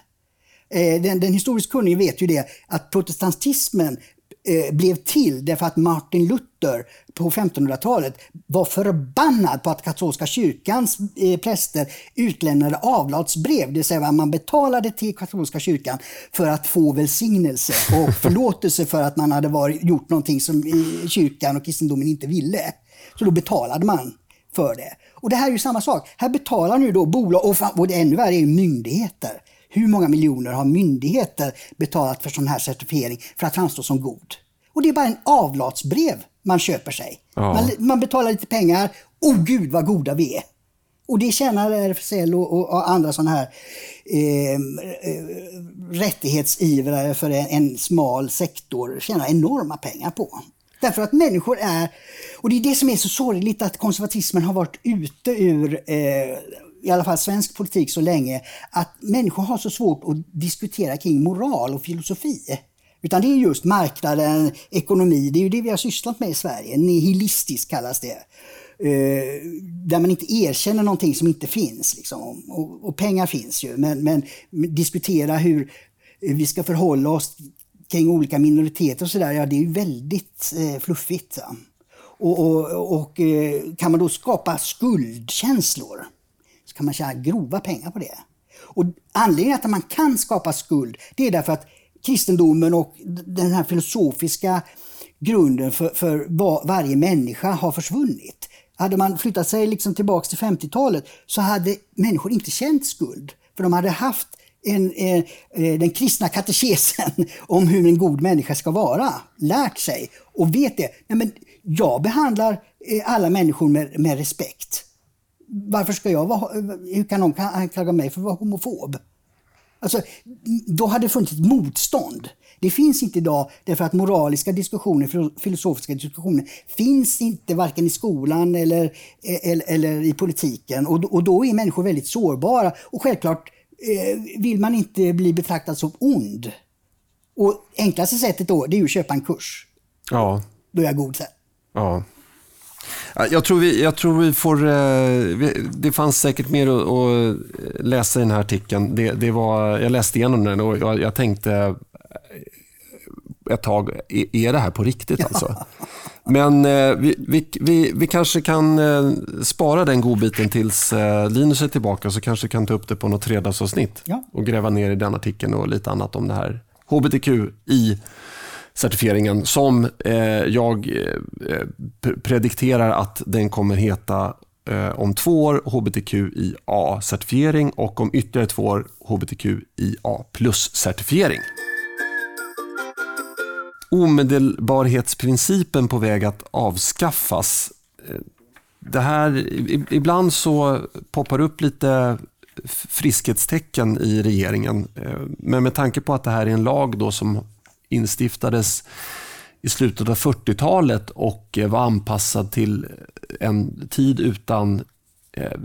[SPEAKER 2] Eh, den, den historiskt kunnige vet ju det att protestantismen Eh, blev till därför att Martin Luther på 1500-talet var förbannad på att katolska kyrkans eh, präster utlämnade avlatsbrev, det vill säga man betalade till katolska kyrkan för att få välsignelse och förlåtelse för att man hade varit, gjort någonting som kyrkan och kristendomen inte ville. Så då betalade man för det. Och det här är ju samma sak. Här betalar nu då bolag, och, och det ännu värre är myndigheter. Hur många miljoner har myndigheter betalat för sån här certifiering för att framstå som god? Och det är bara en avlatsbrev man köper sig. Ja. Man, man, betalar lite pengar. Oh gud vad goda vi är! Och det tjänar RFSL och, och, och andra sådana här eh, eh, rättighetsivrare för en, en, smal sektor tjänar enorma pengar på. Därför att människor är, och det är det som är så sorgligt att konservatismen har varit ute ur eh, i alla fall svensk politik så länge, att människor har så svårt att diskutera kring moral och filosofi. Utan det är just marknaden, ekonomi, det är ju det vi har sysslat med i Sverige. Nihilistiskt kallas det. Eh, där man inte erkänner någonting som inte finns. Liksom. Och, och, pengar finns ju, men, men diskutera hur vi ska förhålla oss kring olika minoriteter och sådär, ja det är ju väldigt eh, fluffigt. Ja. Och, och, och eh, kan man då skapa skuldkänslor så kan man tjäna grova pengar på det. Och anledningen till att man kan skapa skuld, det är därför att kristendomen och den här filosofiska grunden för, för varje människa har försvunnit. Hade man flyttat sig liksom tillbaka till 50-talet så hade människor inte känt skuld. För de hade haft en, eh, eh den kristna katekesen om hur en god människa ska vara. Lärt sig och vet det. Nej, men jag behandlar eh, alla människor med, med respekt varför ska jag vara, hur kan någon anklaga mig för att vara homofob? Alltså, då hade det funnits ett motstånd. Det finns inte idag därför att moraliska diskussioner, filosofiska diskussioner finns inte varken i skolan eller, eller, eller i politiken. Och, och då är människor väldigt sårbara. Och självklart eh, vill man inte bli betraktad som ond. Och enklaste sättet då, det är att köpa en kurs.
[SPEAKER 1] Ja.
[SPEAKER 2] Då är jag god sen.
[SPEAKER 1] Ja. Jag tror vi, jag tror vi får... Eh, det fanns säkert mer att, läsa i den här artikeln. Det, det var, jag läste igenom den och jag, jag tänkte eh, ett tag, är det här på riktigt alltså? Men eh, vi, vi, vi, vi, kanske kan spara den godbiten tills Linus är tillbaka så kanske kan ta upp det på något fredagsavsnitt
[SPEAKER 2] ja.
[SPEAKER 1] och gräva ner i den artikeln och lite annat om det här HBTQI certifieringen som eh, jag eh, predikterar att den kommer heta eh, om två år HBTQIA-certifiering och om ytterligare två år HBTQIA plus-certifiering. Omedelbarhetsprincipen på väg att avskaffas. Eh, det här, ibland så poppar upp lite friskhetstecken i regeringen. Eh, men med tanke på att det här är en lag då som instiftades i slutet av 40-talet och eh, var anpassad till eh, en tid utan eh,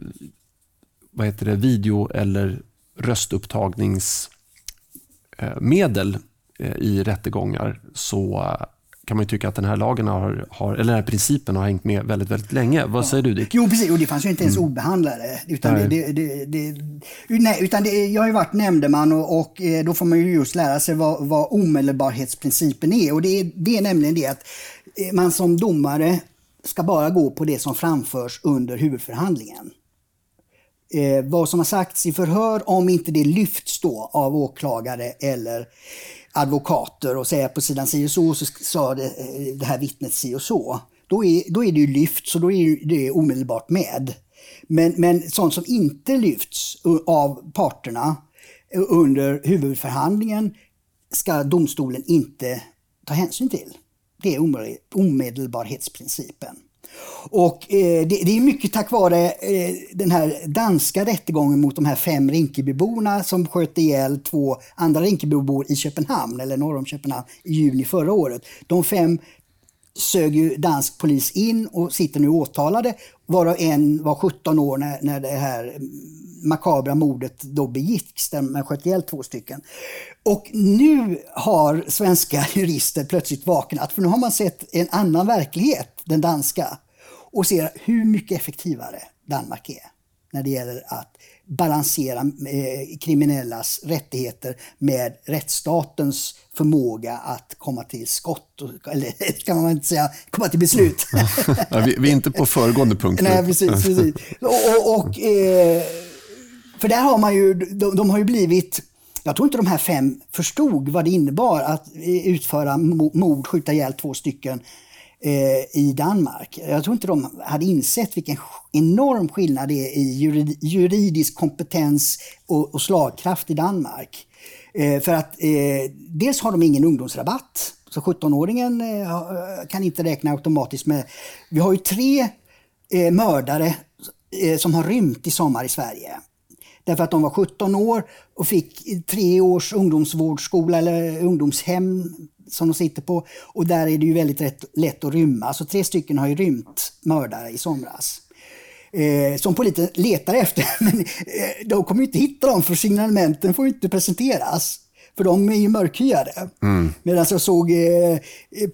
[SPEAKER 1] vad heter det, video eller röstupptagningsmedel eh, i rättegångar. Så eh, kan man tycka att den här lagen har, har, eller den här principen har hängt med väldigt, väldigt länge. Vad säger du Dick?
[SPEAKER 2] Jo, precis. Och det fanns ju inte ens mm. obehandlade. Utan, nej. Det, det, det, nej, utan det, jag har ju varit nämndeman och, och, eh, då får man ju just lära sig vad, vad omedelbarhetsprincipen är. Och det, det är nämligen det att eh, man som domare ska bara gå på det som framförs under huvudförhandlingen. eh, vad som har sagts i förhör, om inte det lyfts då av åklagare eller advokater och säger på sidan si och så, så sa det, eh, det här vittnet si och så. Då är, då är det ju lyft, så då är det omedelbart med. Men, men sånt som inte lyfts av parterna under huvudförhandlingen ska domstolen inte ta hänsyn till. Det är omedelbarhetsprincipen. Och eh, det, det, är mycket tack vare eh, den här danska rättegången mot de här fem Rinkebyborna som sköt ihjäl två andra Rinkebybor i Köpenhamn, eller norr om Köpenhamn, i juni förra året. De fem sög ju dansk polis in och sitter nu åtalade, varav en var 17 år när, när det här makabra mordet då begicks, där man sköt ihjäl två stycken. Och nu har svenska jurister plötsligt vaknat, för nu har man sett en annan verklighet, den danska, och ser hur mycket effektivare Danmark är när det gäller att balansera eh, kriminellas rättigheter med rättsstatens förmåga att komma till skott, eller kan man inte säga, komma till beslut.
[SPEAKER 1] ja, vi, vi, är inte på föregående punkt.
[SPEAKER 2] Nej, precis. precis. Och, och eh, för där har man ju, de, de, har ju blivit, jag tror inte de här fem förstod vad det innebar att utföra mord, skjuta ihjäl två stycken eh, Eh, i Danmark. Jag tror inte de hade insett vilken enorm skillnad det är i juridisk kompetens och, slagkraft i Danmark. Eh, för att eh, dels har de ingen ungdomsrabatt, så 17-åringen kan inte räkna automatiskt med... Vi har ju tre mördare som har rymt i sommar i Sverige. Därför att de var 17 år och fick tre års ungdomsvårdsskola eller ungdomshem som de sitter på. Och där är det ju väldigt rätt, lätt att rymma. Så tre stycken har ju rymt mördare i somras. Eh, som polisen letar efter. Men eh, de kommer inte hitta dem för signalementen får inte presenteras. För de är ju mörkhyade. Mm. Medan jag såg eh,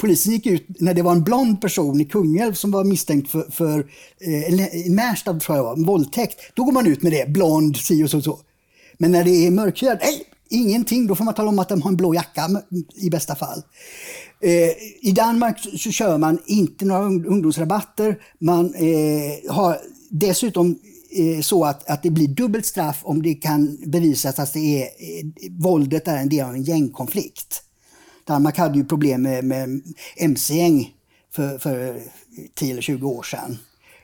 [SPEAKER 2] polisen gick ut när det var en blond person i Kungälv som var misstänkt för, för eh, Märsta tror jag var, våldtäkt. Då går man ut med det, blond, si och så. så. Men när det är mörkhyad, nej, ingenting. Då får man tala om att de har en blå jacka i bästa fall. Eh, I Danmark så kör man inte några ungdomsrabatter. Man eh, har dessutom eh, så att, att det blir dubbelt straff om det kan bevisas att det är, eh, våldet är en del av en gängkonflikt. Danmark hade ju problem med, med mc-gäng för, för eh, 10 eller 20 år sedan.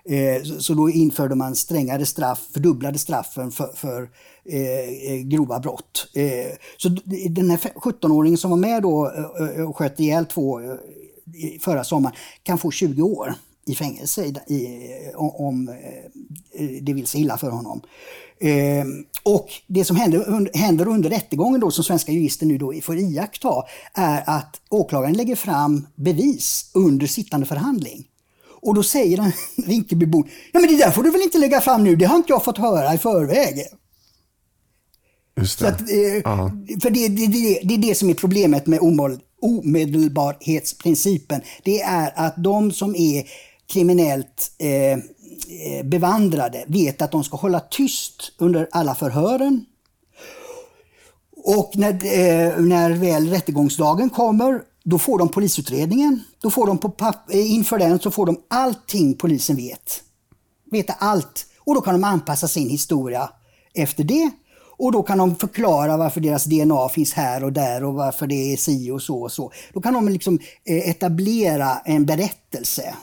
[SPEAKER 2] Eh, så då införde man strängare straff, fördubblade straffen för, för Eh, eh, grova brott. Eh, så den här 17-åringen som var med då eh, eh, och sköt ihjäl två förra sommaren kan få 20 år i fängelse i, om det vill sig illa för honom. och det som händer, händer under rättegången då som svenska jurister nu då får iaktta är att åklagaren lägger fram bevis under sittande förhandling. Och då säger den Rinkebybon, ja men det där får du väl inte lägga fram nu, det har inte jag fått höra i förväg.
[SPEAKER 1] Just det. Att, eh,
[SPEAKER 2] för det, det, det, det, är det som är problemet med omedelbarhetsprincipen. Det är att de som är kriminellt eh, eh, bevandrade vet att de ska hålla tyst under alla förhören. Och när, eh, när väl rättegångsdagen kommer då får de polisutredningen. Då får de på eh, inför den så får de allting polisen vet. Veta allt. Och då kan de anpassa sin historia efter det. Och då kan de förklara varför deras DNA finns här och där och varför det är si och så och så. Då kan de liksom eh, etablera en berättelse.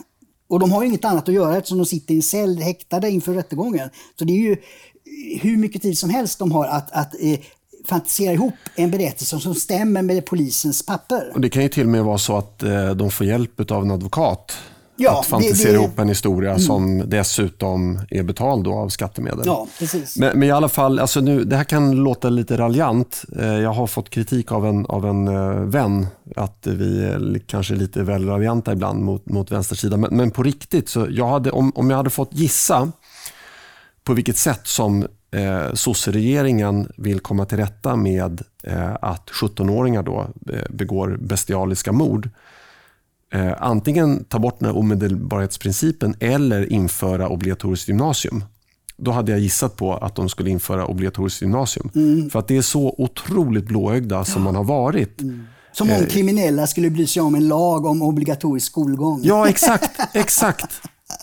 [SPEAKER 2] Och de har inget annat att göra eftersom de sitter i en cell häktade inför rättegången. Så det är ju eh, hur mycket tid som helst de har att, att eh, fantisera ihop en berättelse som stämmer med polisens papper.
[SPEAKER 1] Och det kan ju till och med vara så att eh, de får hjälp av en advokat ja, att fantisera det, det... ihop en historia mm. som dessutom är betald då av skattemedel.
[SPEAKER 2] Ja, precis.
[SPEAKER 1] Men, men, i alla fall, alltså nu, det här kan låta lite raljant. Eh, jag har fått kritik av en, av en eh, vän att vi är kanske lite väl raljanta ibland mot, mot vänstersidan. Men, men på riktigt, så jag hade, om, om jag hade fått gissa på vilket sätt som eh, sosseregeringen vill komma till rätta med eh, att 17-åringar då eh, begår bestialiska mord. Eh, antingen ta bort den här omedelbarhetsprincipen eller införa obligatoriskt gymnasium. Då hade jag gissat på att de skulle införa obligatoriskt gymnasium. Mm. För att det är så otroligt blåögda som man har varit. Mm.
[SPEAKER 2] Som om eh, kriminella skulle bry sig om en lag om obligatorisk skolgång.
[SPEAKER 1] Ja, exakt. exakt.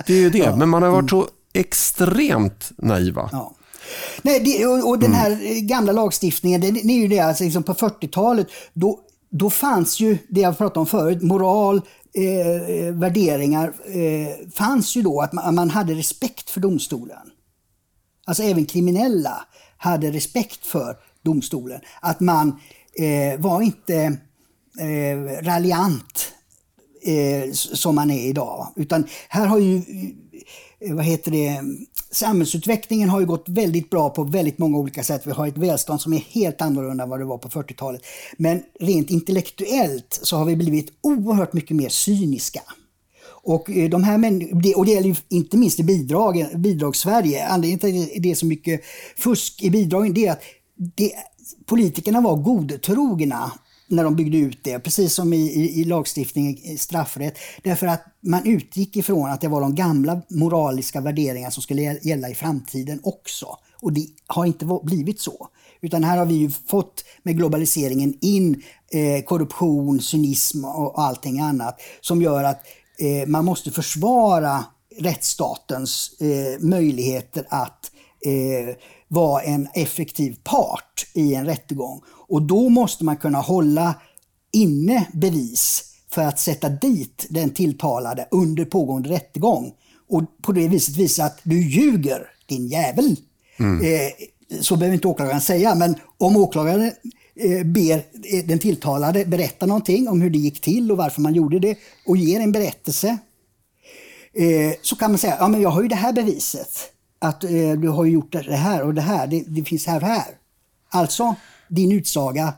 [SPEAKER 1] Det är ju det. Ja. Men man har varit så extremt naiva. Ja.
[SPEAKER 2] Nej, det, och, och, den här mm. gamla lagstiftningen, det, det är ju det, alltså liksom på 40-talet, då, då fanns ju det jag pratade om förut, moral, eh, eh värderingar, eh, fanns ju då att man, man, hade respekt för domstolen. Alltså även kriminella hade respekt för domstolen. Att man eh, var inte eh, raljant eh, som man är idag. Utan här har ju, Eh, vad heter det, samhällsutvecklingen har ju gått väldigt bra på väldigt många olika sätt. Vi har ett välstånd som är helt annorlunda än vad det var på 40-talet. Men rent intellektuellt så har vi blivit oerhört mycket mer cyniska. Och, eh, de här och det gäller inte minst i bidrag, bidragssverige. Anledningen till att det är så mycket fusk i bidragen är att det, politikerna var godtrogna när de byggde ut det, precis som i, i, i lagstiftningen i straffrätt. Därför att man utgick ifrån att det var de gamla moraliska värderingar som skulle gälla i framtiden också. Och det har inte blivit så. Utan här har vi ju fått med globaliseringen in eh, korruption, cynism och, och allting annat som gör att eh, man måste försvara rättsstatens eh, möjligheter att eh, vara en effektiv part i en rättegång. Och då måste man kunna hålla inne bevis för att sätta dit den tilltalade under pågående rättegång. Och på det viset visa att du ljuger, din jävel. Mm. Eh, så behöver inte åklagaren säga, men om åklagaren eh, ber den tilltalade berätta någonting om hur det gick till och varför man gjorde det och ger en berättelse. Eh, så kan man säga, ja men jag har ju det här beviset. Att eh, du har gjort det här och det här, det, det finns här och här. Alltså, din utsaga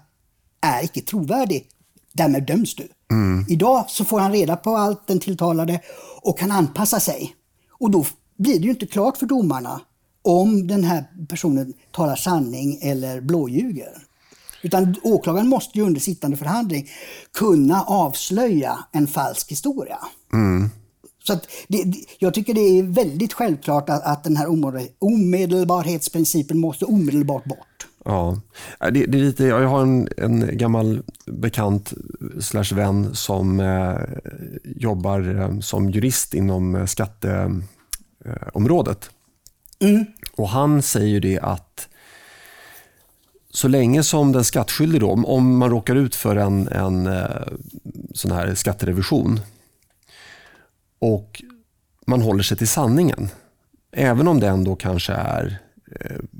[SPEAKER 2] är icke trovärdig. Därmed döms du. Mm. Idag så får han reda på allt, den tilltalade, och kan anpassa sig. Och då blir det ju inte klart för domarna om den här personen talar sanning eller blåljuger. Utan åklagaren måste ju under sittande förhandling kunna avslöja en falsk historia. Mm. Så det, jag tycker det är väldigt självklart att, att den här omedelbarhetsprincipen måste omedelbart bort.
[SPEAKER 1] Ja, det, det, är lite, jag har en, en gammal bekant slash vän som eh, jobbar eh, som jurist inom eh, skatteområdet. Mm. Och Han säger ju det att så länge som den skattskyldige, då, om man råkar ut för en, en eh, sån här skatterevision och man håller sig till sanningen, även om den då kanske är Eh,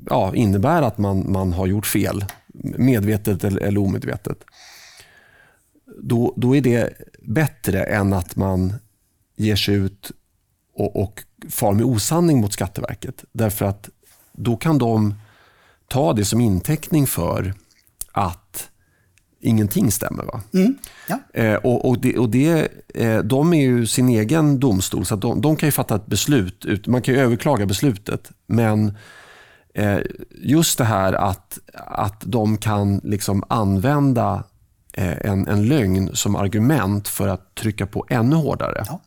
[SPEAKER 1] ja, innebär att man, man har gjort fel, medvetet eller, eller omedvetet, då, då är det bättre än att man ger sig ut och, och far med osanning mot Skatteverket. Därför att då kan de ta det som inteckning för att ingenting stämmer. Va? Mm, ja. eh, och, och, det, och det, eh, De är ju sin egen domstol, så de, de, kan ju fatta ett beslut. Man kan överklaga beslutet, men Eh, just det här att, att de kan liksom använda eh, en, en lögn som argument för att trycka på ännu hårdare. Ja.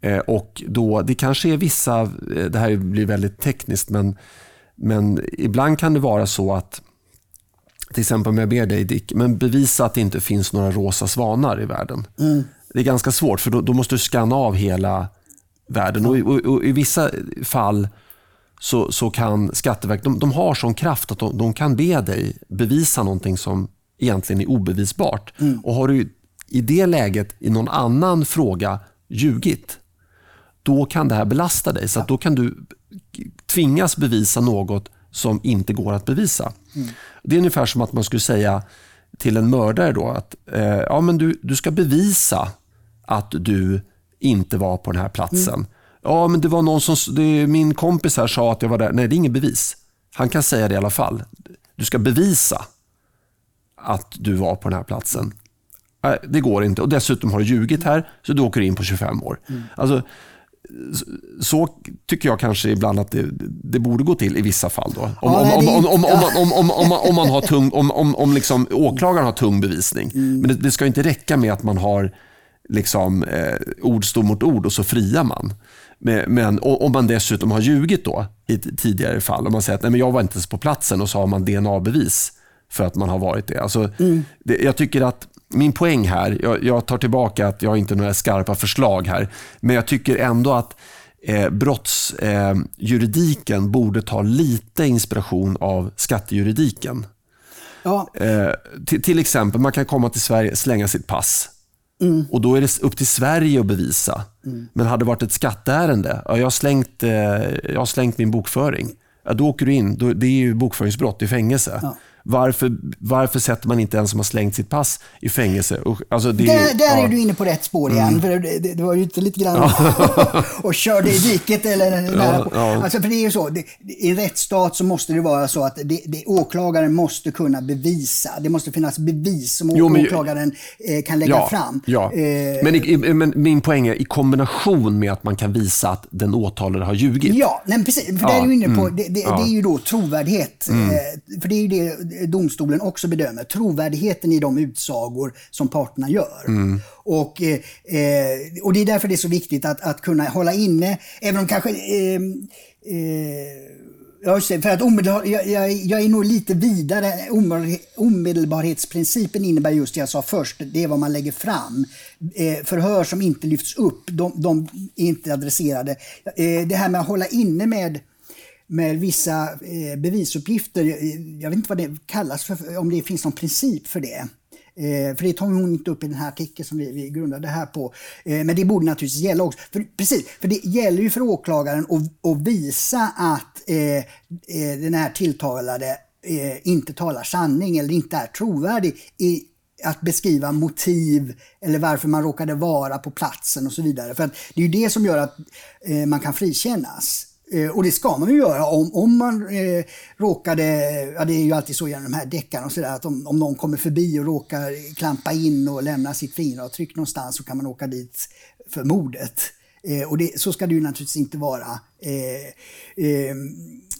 [SPEAKER 1] Eh, och då, Det kanske är vissa, det här blir väldigt tekniskt, men, men ibland kan det vara så att till exempel om jag ber dig Dick, men bevisa att det inte finns några rosa svanar i världen. Mm. Det är ganska svårt för då, då måste du scanna av hela världen. Och, och, och, I vissa fall så, så kan Skatteverket, de, de har sån kraft att de, de, kan be dig bevisa någonting som egentligen är obevisbart. Mm. Och har du i det läget i någon annan fråga ljugit, då kan det här belasta dig. Så då kan du tvingas bevisa något som inte går att bevisa. Mm. Det är ungefär som att man skulle säga till en mördare då att eh, ja, men du, du ska bevisa att du inte var på den här platsen. Mm. Ja, men det var någon som, det, min kompis här sa att jag var där. Nej, det är inget bevis. Han kan säga det i alla fall. Du ska bevisa att du var på den här platsen. Nej, det går inte. Och Dessutom har du ljugit här, så du åker in på 25 år. Mm. Alltså, så tycker jag kanske ibland att det, det borde gå till i vissa fall. Då. Om, man har tung, om, om, om liksom åklagaren har tung bevisning. Mm. Men det, det, ska inte räcka med att man har liksom, eh, ord står mot ord och så friar man. Men om man dessutom har ljugit då i tidigare fall, om man säger att Nej, men jag var inte ens på platsen och så har man DNA-bevis för att man har varit det. Alltså, mm. det jag tycker att min poäng här, jag, jag, tar tillbaka att jag inte har några skarpa förslag här, men jag tycker ändå att eh, brottsjuridiken eh, borde ta lite inspiration av skattejuridiken.
[SPEAKER 2] Ja.
[SPEAKER 1] Eh, till, till, exempel, man kan komma till Sverige, slänga sitt pass. Mm. Och Då är det upp till Sverige att bevisa. Mm. Men hade det varit ett skatteärende, ja, jag, har slängt, eh, jag har slängt min bokföring. Ja, då åker du in. Då, det är ju bokföringsbrott i fängelse. Ja. Varför, varför sätter man inte en som har slängt sitt pass i fängelse?
[SPEAKER 2] Alltså det, där, där ja. är du inne på rätt spår igen. Mm. För det, det, det var ju inte lite grann ja. och körde i diket eller nära ja, på. Ja. Alltså för det är ju så, det, I rättsstat så måste det vara så att det, åklagaren måste kunna bevisa. Det måste finnas bevis som jo, men, åklagaren eh, kan lägga fram.
[SPEAKER 1] Ja. Eh, men, i, men, min poäng är i kombination med att man kan visa att den åtalade har ljugit.
[SPEAKER 2] Ja, nej, precis. För där är du inne på, mm. det, det, är ju då trovärdighet. Mm. Eh, för det är ju det domstolen också bedömer. Trovärdigheten i de utsagor som parterna gör. Mm. Och, eh, eh, och det är därför det är så viktigt att, att kunna hålla inne, även om kanske eh, eh Ja, för att omedelbar, jag, jag, jag, är nog lite vidare. Omedelbarhetsprincipen innebär just det jag sa först, det är vad man lägger fram. Eh, förhör som inte lyfts upp, de, de är inte adresserade. Eh, det här med att hålla inne med med vissa eh, bevisuppgifter. Eh, jag vet inte vad det kallas för, om det finns någon princip för det. Eh, för det tar hon inte upp i den här artikeln som vi, vi grundade här på. Eh, men det borde naturligtvis gälla också. För, precis, för det gäller ju för åklagaren att, att visa att eh, eh den här tilltalade eh, inte talar sanning eller inte är trovärdig i att beskriva motiv eller varför man råkade vara på platsen och så vidare. För det är ju det som gör att eh, man kan frikännas. Eh, och det ska man ju göra om, om man eh, råkade, ja det är ju alltid så genom de här deckarna och sådär, att om, om någon kommer förbi och råkar klampa in och lämna sitt fingeravtryck någonstans så kan man åka dit för mordet. Eh, och det, så ska det ju naturligtvis inte vara. Eh, eh,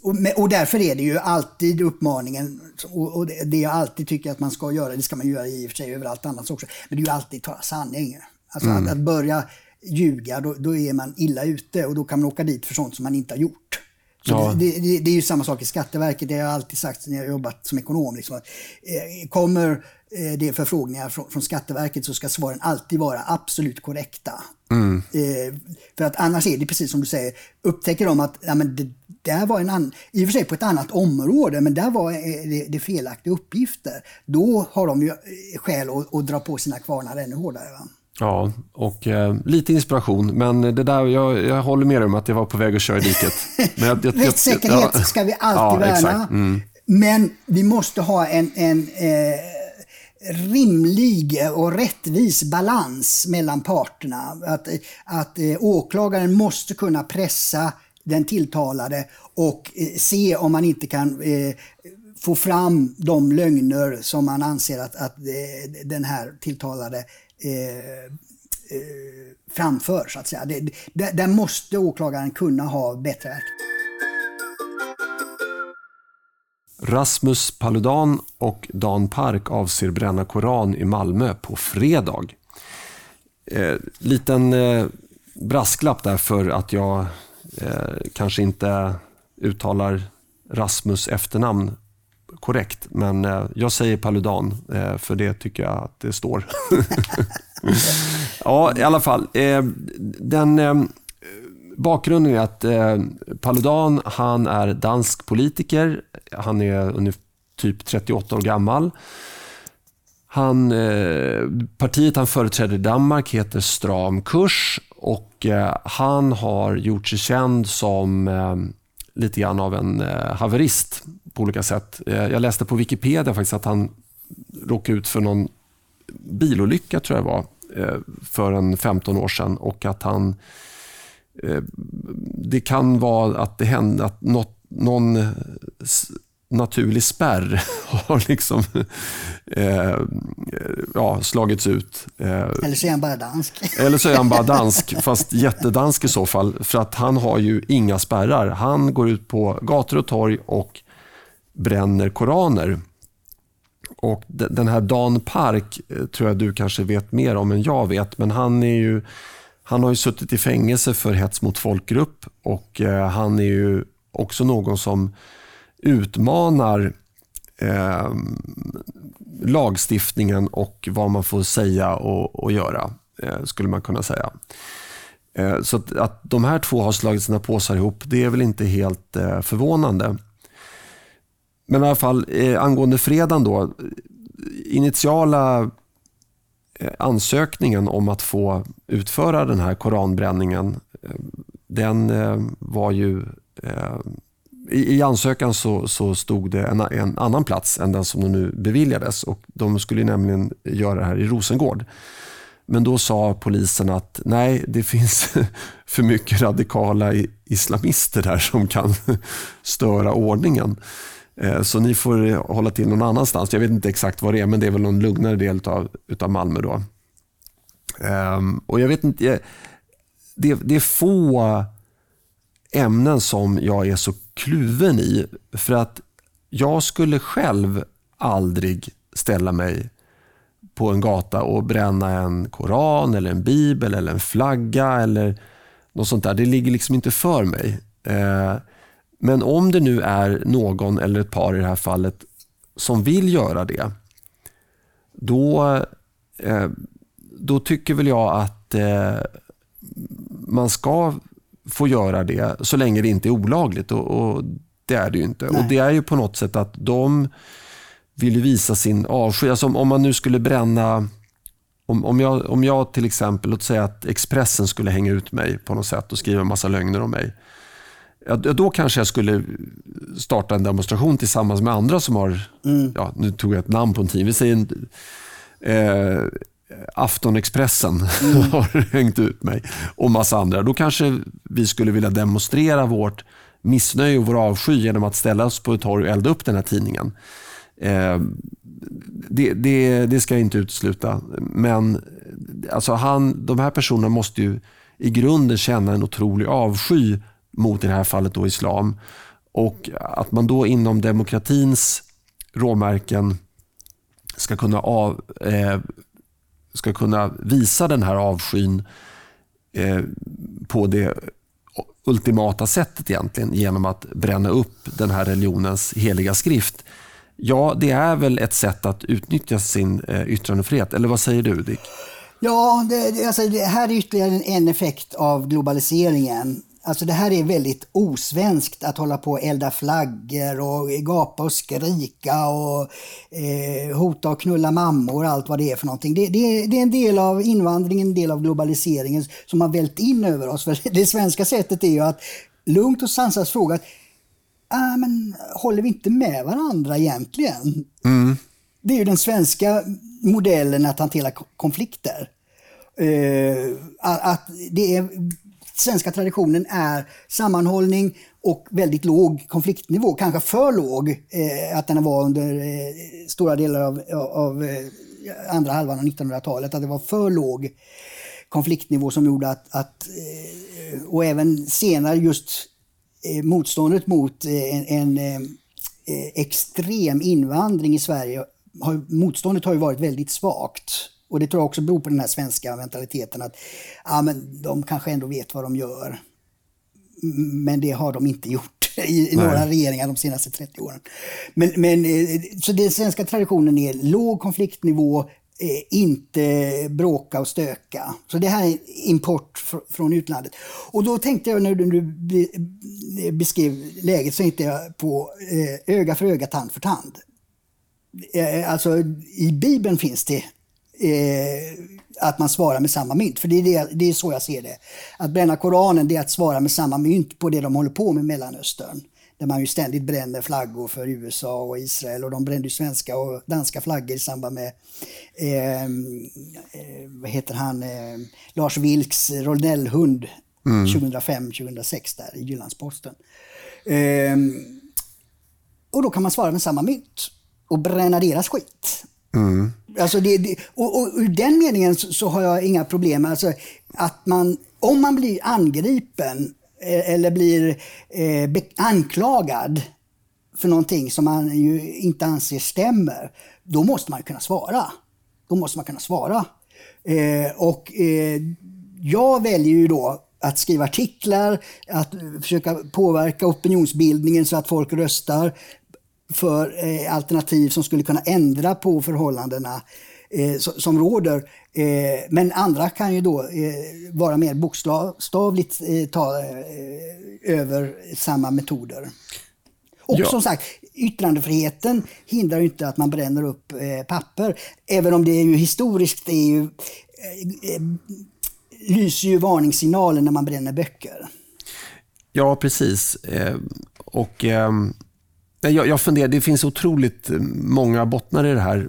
[SPEAKER 2] och, och, därför är det ju alltid uppmaningen, och, och det, det, jag alltid tycker att man ska göra, det ska man göra i och för sig överallt annars också, men det är ju alltid tala sanning. Alltså mm. att, att börja ljuga, då, då, är man illa ute och då kan man åka dit för sånt som man inte har gjort. Ja. Det, det, det, är ju samma sak i Skatteverket, det har jag alltid sagt när jag jobbat som ekonom. Liksom. Eh, kommer eh, det förfrågningar från, från, Skatteverket så ska svaren alltid vara absolut korrekta. Mm. Eh, för att annars är det precis som du säger, upptäcker de att ja, men det där var en annan, i och för sig på ett annat område, men där var det, det felaktiga uppgifter. Då har de ju skäl att, att dra på sina kvarnar ännu hårdare. Va?
[SPEAKER 1] Ja, och eh, lite inspiration. Men det där, jag, jag håller med om att jag var på väg att köra i diket. Men jag,
[SPEAKER 2] jag, Rättssäkerhet ja. ska vi alltid ja, värna. Mm. Men vi måste ha en, en eh, rimlig och rättvis balans mellan parterna. Att, att eh, åklagaren måste kunna pressa den tilltalade och eh, se om man inte kan eh, få fram de lögner som man anser att, att eh, den här tilltalade Eh, eh, framför. Så att säga. Det, det, där måste åklagaren kunna ha bättre verk.
[SPEAKER 1] Rasmus Paludan och Dan Park avser bränna Koran i Malmö på fredag. Eh, liten eh, brasklapp där för att jag eh, kanske inte uttalar Rasmus efternamn korrekt, men eh, jag säger Paludan eh, för det tycker jag att det står. ja, i alla fall. Eh, den, bakgrunden är att Paludan han är dansk politiker. Han är typ 38 år gammal. Han, partiet han företräder i Danmark heter Stram kurs och han har gjort sig känd som lite grann av en eh, haverist på olika sätt. Eh, jag läste på Wikipedia faktiskt att han råkade ut för någon bilolycka, tror jag var, eh, för en 15 år sedan och att han... Det kan vara att det hände att något, någon naturlig spärr har liksom eh, ja, slagits ut.
[SPEAKER 2] Eh, eller så är han bara dansk.
[SPEAKER 1] Eller så är han bara dansk, fast jättedansk i så fall. För att han har ju inga spärrar. Han går ut på gator och torg och bränner koraner. Och Den här Dan Park eh, tror jag du kanske vet mer om än jag vet, men han är ju han har ju suttit i fängelse för hets mot folkgrupp och eh, han är ju också någon som utmanar eh, lagstiftningen och vad man får säga och, och göra, eh, skulle man kunna säga. Eh, så att, att de här två har slagit sina påsar ihop, det är väl inte helt eh, förvånande. Men i alla fall eh, angående fredagen då. Initiala eh, ansökningen om att få utföra den här koranbränningen, eh, den eh, var ju eh, i, i ansökan så, så stod det en, en, annan plats än den som de nu beviljades. Och de skulle nämligen göra det här i Rosengård. Men då sa polisen att nej, det finns för mycket radikala islamister där som kan störa ordningen. Eh, så ni får hålla till någon annanstans. Jag vet inte exakt vad det är, men det är väl någon lugnare del av utav Malmö. Då. Ehm, och jag vet inte, eh, det, det är få ämnen som jag är så kluven i. För att jag skulle själv aldrig ställa mig på en gata och bränna en koran, eller en bibel, eller en flagga eller något sånt där. Det ligger liksom inte för mig. Eh, men om det nu är någon, eller ett par i det här fallet, som vill göra det, då, eh, då tycker väl jag att eh, man ska få göra det så länge det inte är olagligt. Och, och det är det ju inte. Nej. Och Det är ju på något sätt att de vill visa sin avsky. Alltså om, om man nu skulle bränna om, om, jag, om jag till exempel, låt säga att Expressen skulle hänga ut mig på något sätt och skriva en massa lögner om mig. Ja, då kanske jag skulle starta en demonstration tillsammans med andra som har, mm. ja, nu tog jag ett namn på en tidning, vi säger en, eh, Aftonexpressen mm. har hängt ut mig och massa andra. Då kanske vi skulle vilja demonstrera vårt missnöje och vår avsky genom att ställa oss på ett torg och elda upp den här tidningen. Eh, det, det, det, ska jag inte utesluta. Men alltså han, de här personerna måste ju i grunden känna en otrolig avsky mot i det här fallet då islam. Och att man då inom demokratins råmärken ska kunna, av, eh, ska kunna visa den här avskyn eh, på det ultimata sättet egentligen genom att bränna upp den här religionens heliga skrift. Ja, det är väl ett sätt att utnyttja sin eh, yttrandefrihet. Eller vad säger du, Dick?
[SPEAKER 2] Ja, det, alltså, det här är ytterligare en effekt av globaliseringen. Alltså det här är väldigt osvenskt att hålla på och elda flaggor och gapa och skrika och eh, hota och knulla mammor och allt vad det är för någonting. Det, det, det, är en del av invandringen, en del av globaliseringen som har vält in över oss. För det svenska sättet är ju att lugnt och sansat fråga ah, men håller vi inte med varandra egentligen? Mm. Det är ju den svenska modellen att hantera konflikter. Uh, att det är svenska traditionen är sammanhållning och väldigt låg konfliktnivå, kanske för låg, eh, att den var under eh, stora delar av, av eh, andra halvan av 1900-talet, att det var för låg konfliktnivå som gjorde att, att eh, och även senare just eh, motståndet mot eh, en, en eh, extrem invandring i Sverige, har, motståndet har ju varit väldigt svagt. Och det tror jag också beror på den här svenska mentaliteten att ja, men de kanske ändå vet vad de gör. Men det har de inte gjort i, i några regeringar de senaste 30 åren. Men, men, eh, så den svenska traditionen är låg konfliktnivå, eh, inte bråka och stöka. Så det här är import fr från utlandet. Och då tänkte jag när du beskrev läget så tänkte jag på eh, öga för öga, tand för tand. Alltså i Bibeln finns det eh, att man svarar med samma mynt. För det är, det, det är så jag ser det. Att bränna Koranen det är att svara med samma mynt på det de håller på med i Mellanöstern. Där man ju ständigt bränner flaggor för USA och Israel och de brände svenska och danska flaggor i samband med eh, eh, vad heter han, eh, Lars Vilks rondellhund mm. 2005-2006 där i Jyllandsposten. Eh, och då kan man svara med samma mynt och bränna deras skit. Mm. Alltså det, det, och, och ur den meningen så, så, har jag inga problem. Alltså att man, om man blir angripen eh, eller blir eh, anklagad för någonting som man ju inte anser stämmer, då måste man kunna svara. Då måste man kunna svara. Eh, och eh, jag väljer ju då att skriva artiklar, att försöka påverka opinionsbildningen så att folk röstar för eh, alternativ som skulle kunna ändra på förhållandena eh, som råder. Eh, men andra kan ju då eh, vara mer bokstavligt eh, ta eh, över samma metoder. Och ja. som sagt, yttrandefriheten hindrar ju inte att man bränner upp papper. Även om det är ju historiskt är ju, lyser ju varningssignaler när man bränner böcker.
[SPEAKER 1] Ja, precis. Och ehm, jag, jag funderar, det finns otroligt eh, många bottnar i det här.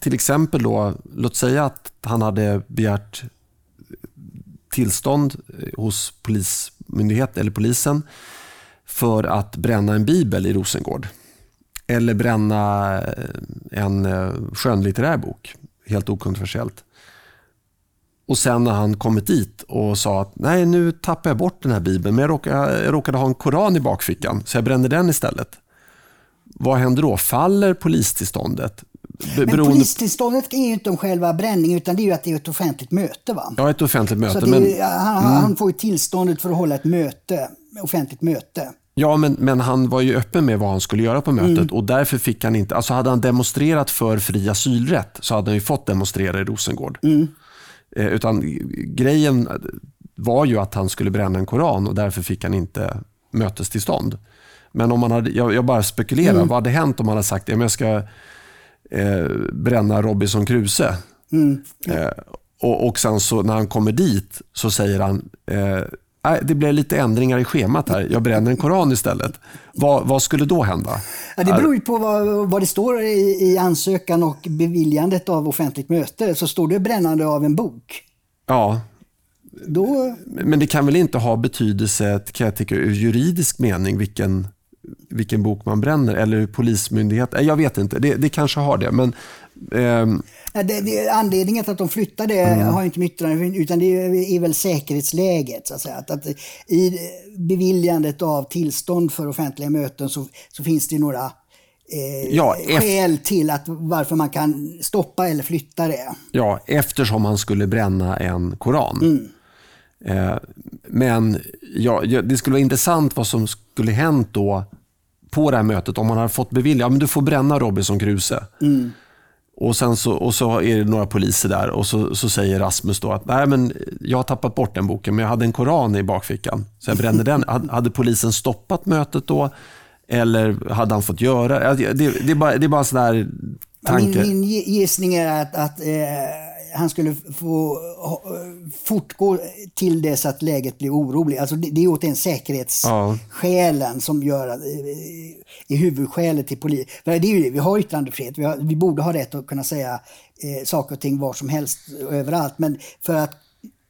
[SPEAKER 1] Till exempel då, låt säga att han hade begärt eh, tillstånd eh, hos polismyndighet eller polisen för att bränna en bibel i Rosengård. Eller bränna en skönlitterär bok, helt okontroversiellt. Och sen när han kommit dit och sa att nej nu tappar jag bort den här bibeln men jag råkade, jag råkade ha en koran i bakfickan så jag brände den istället. Vad händer då? Faller polistillståndet?
[SPEAKER 2] Men polistillståndet är ju inte om själva bränningen utan det är ju att det är ett offentligt möte. Va?
[SPEAKER 1] Ja, ett offentligt möte.
[SPEAKER 2] Så men... han, mm. han, får ju tillståndet för att hålla ett möte, offentligt möte.
[SPEAKER 1] Ja, men, men han var ju öppen med vad han skulle göra på mötet mm. och därför fick han inte... Alltså hade han demonstrerat för fri asylrätt så hade han ju fått demonstrera i Rosengård. Mm. Eh, utan grejen var ju att han skulle bränna en koran och därför fick han inte mötestillstånd. Men om man hade, jag, jag bara spekulerar, mm. vad hade hänt om man hade sagt att jag ska eh, bränna Robinson Crusoe? Mm. Eh, och, och sen så när han kommer dit så säger han eh, det blir lite ändringar i schemat här. Jag bränner en koran istället. Vad, vad skulle då hända?
[SPEAKER 2] Ja, det beror ju på vad, vad det står i, i, ansökan och beviljandet av offentligt möte. Så står det brännande av en bok.
[SPEAKER 1] Ja.
[SPEAKER 2] Då...
[SPEAKER 1] Men det kan väl inte ha betydelse, kan jag tycka, ur juridisk mening vilken vilken bok man bränner eller polismyndighet. Jag vet inte, det, det kanske har det. Men,
[SPEAKER 2] ehm... det, det, anledningen till att de flyttade mm. har inte med yttrande utan det är, är väl säkerhetsläget. Så att, säga. Att, att I beviljandet av tillstånd för offentliga möten så, så finns det några eh, ja, skäl till att varför man kan stoppa eller flytta det.
[SPEAKER 1] Ja, eftersom man skulle bränna en koran. Mm. Eh, men ja, det skulle vara intressant vad som skulle hänt då på det här mötet om man hade fått bevilja, ja, men du får bränna Robinson Crusoe. Mm. Och, sen så, och så är det några poliser där och så, så säger Rasmus då att Nej, men jag har tappat bort den boken men jag hade en koran i bakfickan så jag brände den. Hade polisen stoppat mötet då? Eller hade han fått göra det? Det, det är bara, det är bara sådär tanke.
[SPEAKER 2] Min, min gissning är att, att eh han skulle få fortgå till dess att läget blir oroligt. Alltså det, det är återigen säkerhetsskälen ja. som gör att, är huvudskälet till polis. För det är ju det, vi har yttrandefrihet, vi, har, vi borde ha rätt att kunna säga eh, saker och ting var som helst överallt. Men för att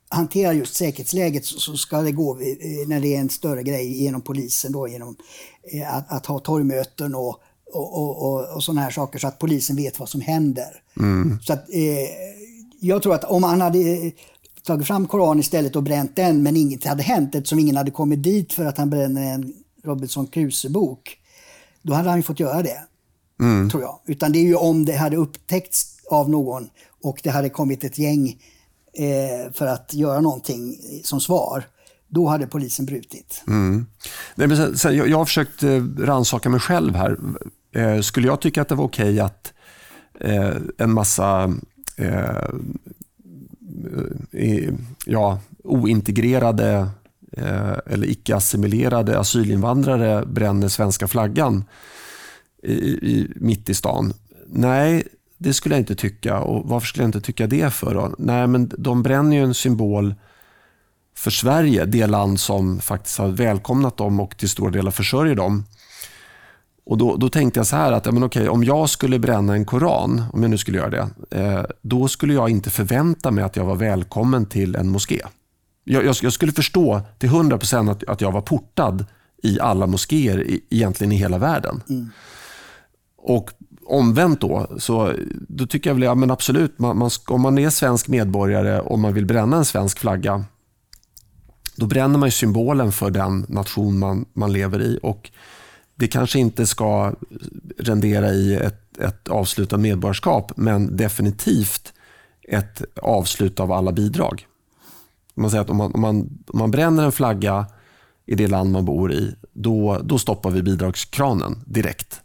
[SPEAKER 2] hantera just säkerhetsläget så, så ska det gå, eh, när det är en större grej, genom polisen då, genom eh, att, att ha torgmöten och och, och, och, och sådana här saker så att polisen vet vad som händer. Mm. Så att, eh, jag tror att om han hade tagit fram Koran istället och bränt den men inget hade hänt eftersom ingen hade kommit dit för att han bränner en Robinson Crusoe-bok. Då hade han ju fått göra det. Mm. Tror jag. Utan det är ju om det hade upptäckts av någon och det hade kommit ett gäng eh, för att göra någonting som svar. Då hade polisen brutit.
[SPEAKER 1] Mm. Nej, men sen, sen, jag, jag har försökt eh, rannsaka mig själv här. Eh, skulle jag tycka att det var okej okay att eh, en massa eh, ja, ointegrerade eh, eller icke-assimilerade asylinvandrare bränner svenska flaggan i, i, mitt i stan. Nej, det skulle jag inte tycka. Och Varför skulle jag inte tycka det för? Då? Nej, men de bränner ju en symbol för Sverige, det land som faktiskt har välkomnat dem och till stora delar försörjer dem. Och då, då, tänkte jag så här att ja, men okej, om jag skulle bränna en koran, om jag nu skulle göra det, eh, då skulle jag inte förvänta mig att jag var välkommen till en moské. Jag, jag, jag skulle förstå till 100% att, att jag var portad i alla moskéer i, egentligen i hela världen. Mm. Och omvänt då, så då tycker jag väl, ja men absolut, man, man, om man är svensk medborgare och man vill bränna en svensk flagga, då bränner man symbolen för den nation man, man lever i. Och det kanske inte ska rendera i ett, ett avslut av medborgarskap, men definitivt ett avslut av alla bidrag. Man säger att om man, om, man, om man bränner en flagga i det land man bor i, då, då stoppar vi bidragskranen direkt.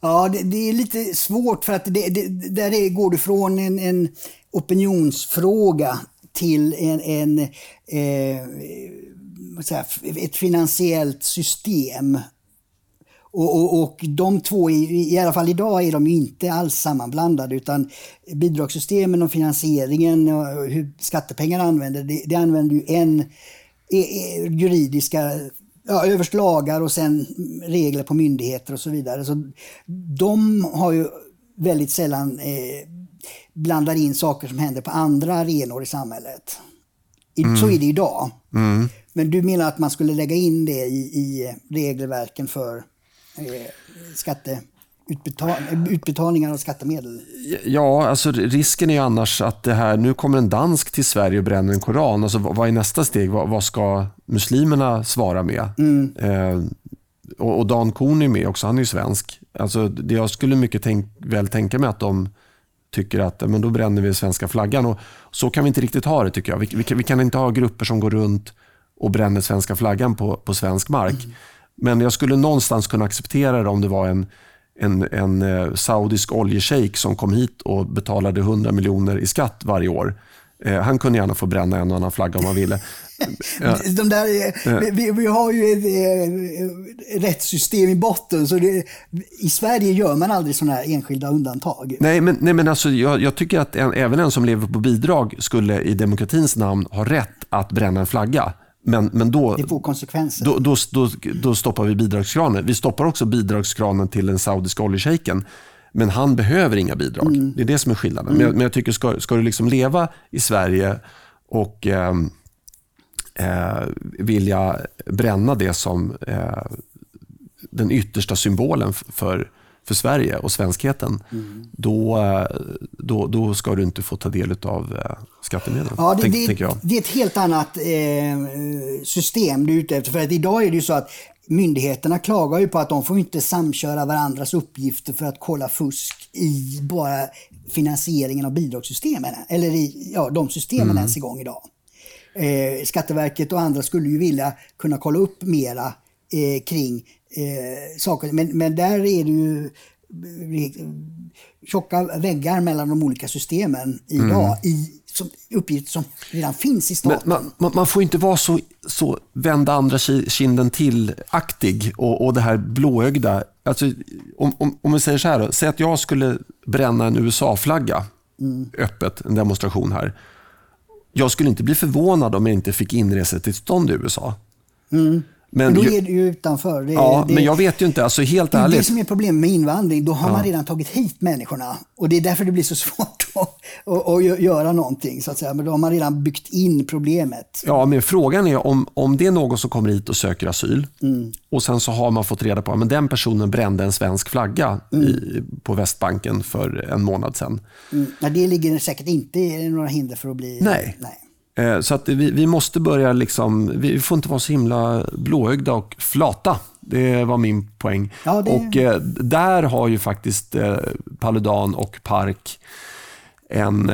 [SPEAKER 2] Ja, det, det, är lite svårt för att det, det, där är, går du från en, en opinionsfråga till en, en eh, säga, ett finansiellt system. Och, och, och, de två, i, i alla fall idag, är de inte alls sammanblandade utan bidragssystemen och finansieringen och hur skattepengar använder, det, det använder ju en e, e, juridiska ja, överst lagar och sen regler på myndigheter och så vidare. Så de har ju väldigt sällan eh, blandar in saker som händer på andra arenor i samhälet. Mm. Så är det idag. Mm. Men du menar att man skulle lägga in det i, i regelverken för eh, skatte utbetalningar av skattemedel?
[SPEAKER 1] Ja, alltså risken är ju annars att det här, nu kommer en dansk till Sverige och bränner en koran. Alltså, vad är nästa steg? Vad, vad ska muslimerna svara med? Mm. Eh, och, och, Dan Korn är med också, han är ju svensk. Alltså, det jag skulle mycket tänk, väl tänka mig att de tycker att men då bränner vi svenska flaggan. Och så kan vi inte riktigt ha det tycker jag. Vi, vi, vi kan inte ha grupper som går runt och bränner svenska flaggan på, på svensk mark. Mm. Men jag skulle någonstans kunna acceptera det om det var en en, en eh, saudisk oljeshejk som kom hit och betalade 100 miljoner i skatt varje år. Eh, han kunde gärna få bränna en och annan flagga om han ville.
[SPEAKER 2] De där, vi, vi, har ju ett, ett rättssystem i botten. Så det, I Sverige gör man aldrig sådana här enskilda undantag.
[SPEAKER 1] Nej, men, nej, men alltså, jag, jag tycker att en, även en som lever på bidrag skulle i demokratins namn ha rätt att bränna en flagga. Men, men då,
[SPEAKER 2] det får konsekvenser.
[SPEAKER 1] Då, då, då, då, stoppar vi bidragskranen. Vi stoppar också bidragskranen till den saudiska oljeshejken. Men han behöver inga bidrag. Mm. Det är det som är skillnaden. Mm. Men, jag, men, jag, tycker, ska, ska du liksom leva i Sverige och eh, eh, vilja bränna det som eh, den yttersta symbolen för för Sverige och svenskheten, mm. då, då, då ska du inte få ta del av eh, skattemedel.
[SPEAKER 2] Ja, det, tänk, det, det, är ett helt annat eh, system du är ute efter. För att idag är det ju så att myndigheterna klagar ju på att de får inte samköra varandras uppgifter för att kolla fusk i bara finansieringen av bidragssystemen. Eller i ja, de systemen mm. ens igång idag. Eh, Skatteverket och andra skulle ju vilja kunna kolla upp mera eh, kring eh, saker. Men, men där är det ju eh, tjocka väggar mellan de olika systemen idag. Mm. I, som, uppgifter som redan finns i staten.
[SPEAKER 1] Man, man, man, får inte vara så, så vända andra kinden till-aktig och, och det här blåögda. Alltså, om, om, om vi säger så här, då, säg att jag skulle bränna en USA-flagga mm. öppet, en demonstration här. Jag skulle inte bli förvånad om jag inte fick inresetillstånd i USA.
[SPEAKER 2] Mm. Men, men då är du ju utanför.
[SPEAKER 1] Det, ja, det, men jag vet ju inte. Alltså helt ärligt.
[SPEAKER 2] det som är problemet med invandring. Då har ja. man redan tagit hit människorna. Och det är därför det blir så svårt att, att, att göra någonting. Så att säga. Men då har man redan byggt in problemet.
[SPEAKER 1] Ja, men frågan är om, om det är någon som kommer hit och söker asyl mm. och sen så har man fått reda på att den personen brände en svensk flagga mm. i, på Västbanken för en månad sedan.
[SPEAKER 2] Mm. Ja, det ligger säkert inte några hinder för att bli...
[SPEAKER 1] Nej. nej. Eh, så att vi, vi måste börja, liksom, vi får inte vara så himla blåögda och flata. Det var min poäng. Ja, det... Och eh, där har ju faktiskt eh, Paludan och Park en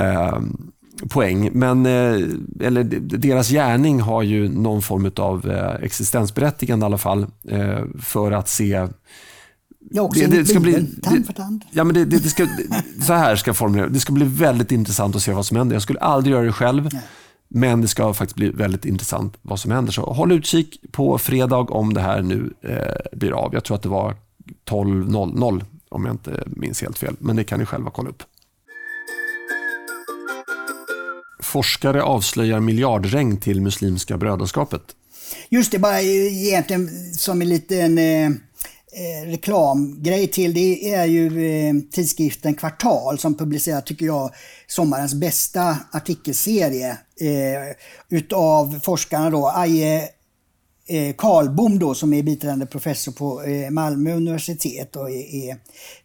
[SPEAKER 1] poäng. Men, eller deras gärning har ju någon form av existensberättigande i alla fall. För att se
[SPEAKER 2] Ja, också det, det ska bli, tand för tand.
[SPEAKER 1] Ja, men det, det, det ska, så här ska jag formulera det. ska bli väldigt intressant att se vad som händer. Jag skulle aldrig göra det själv. Nej. Men det ska faktiskt bli väldigt intressant vad som händer. Så håll utkik på fredag om det här nu eh, blir av. Jag tror att det var 12.00 om jag inte minns helt fel. Men det kan ni själva kolla upp. Forskare avslöjar miljardregn till Muslimska brödraskapet.
[SPEAKER 2] Just det, bara egentligen som en liten eh, Eh, reklamgrej till det är ju eh, tidskriften Kvartal som publicerar, tycker jag, sommarens bästa artikelserie eh, utav forskarna då, Aje eh, Karlbom då som är biträdande professor på eh, Malmö universitet och är, är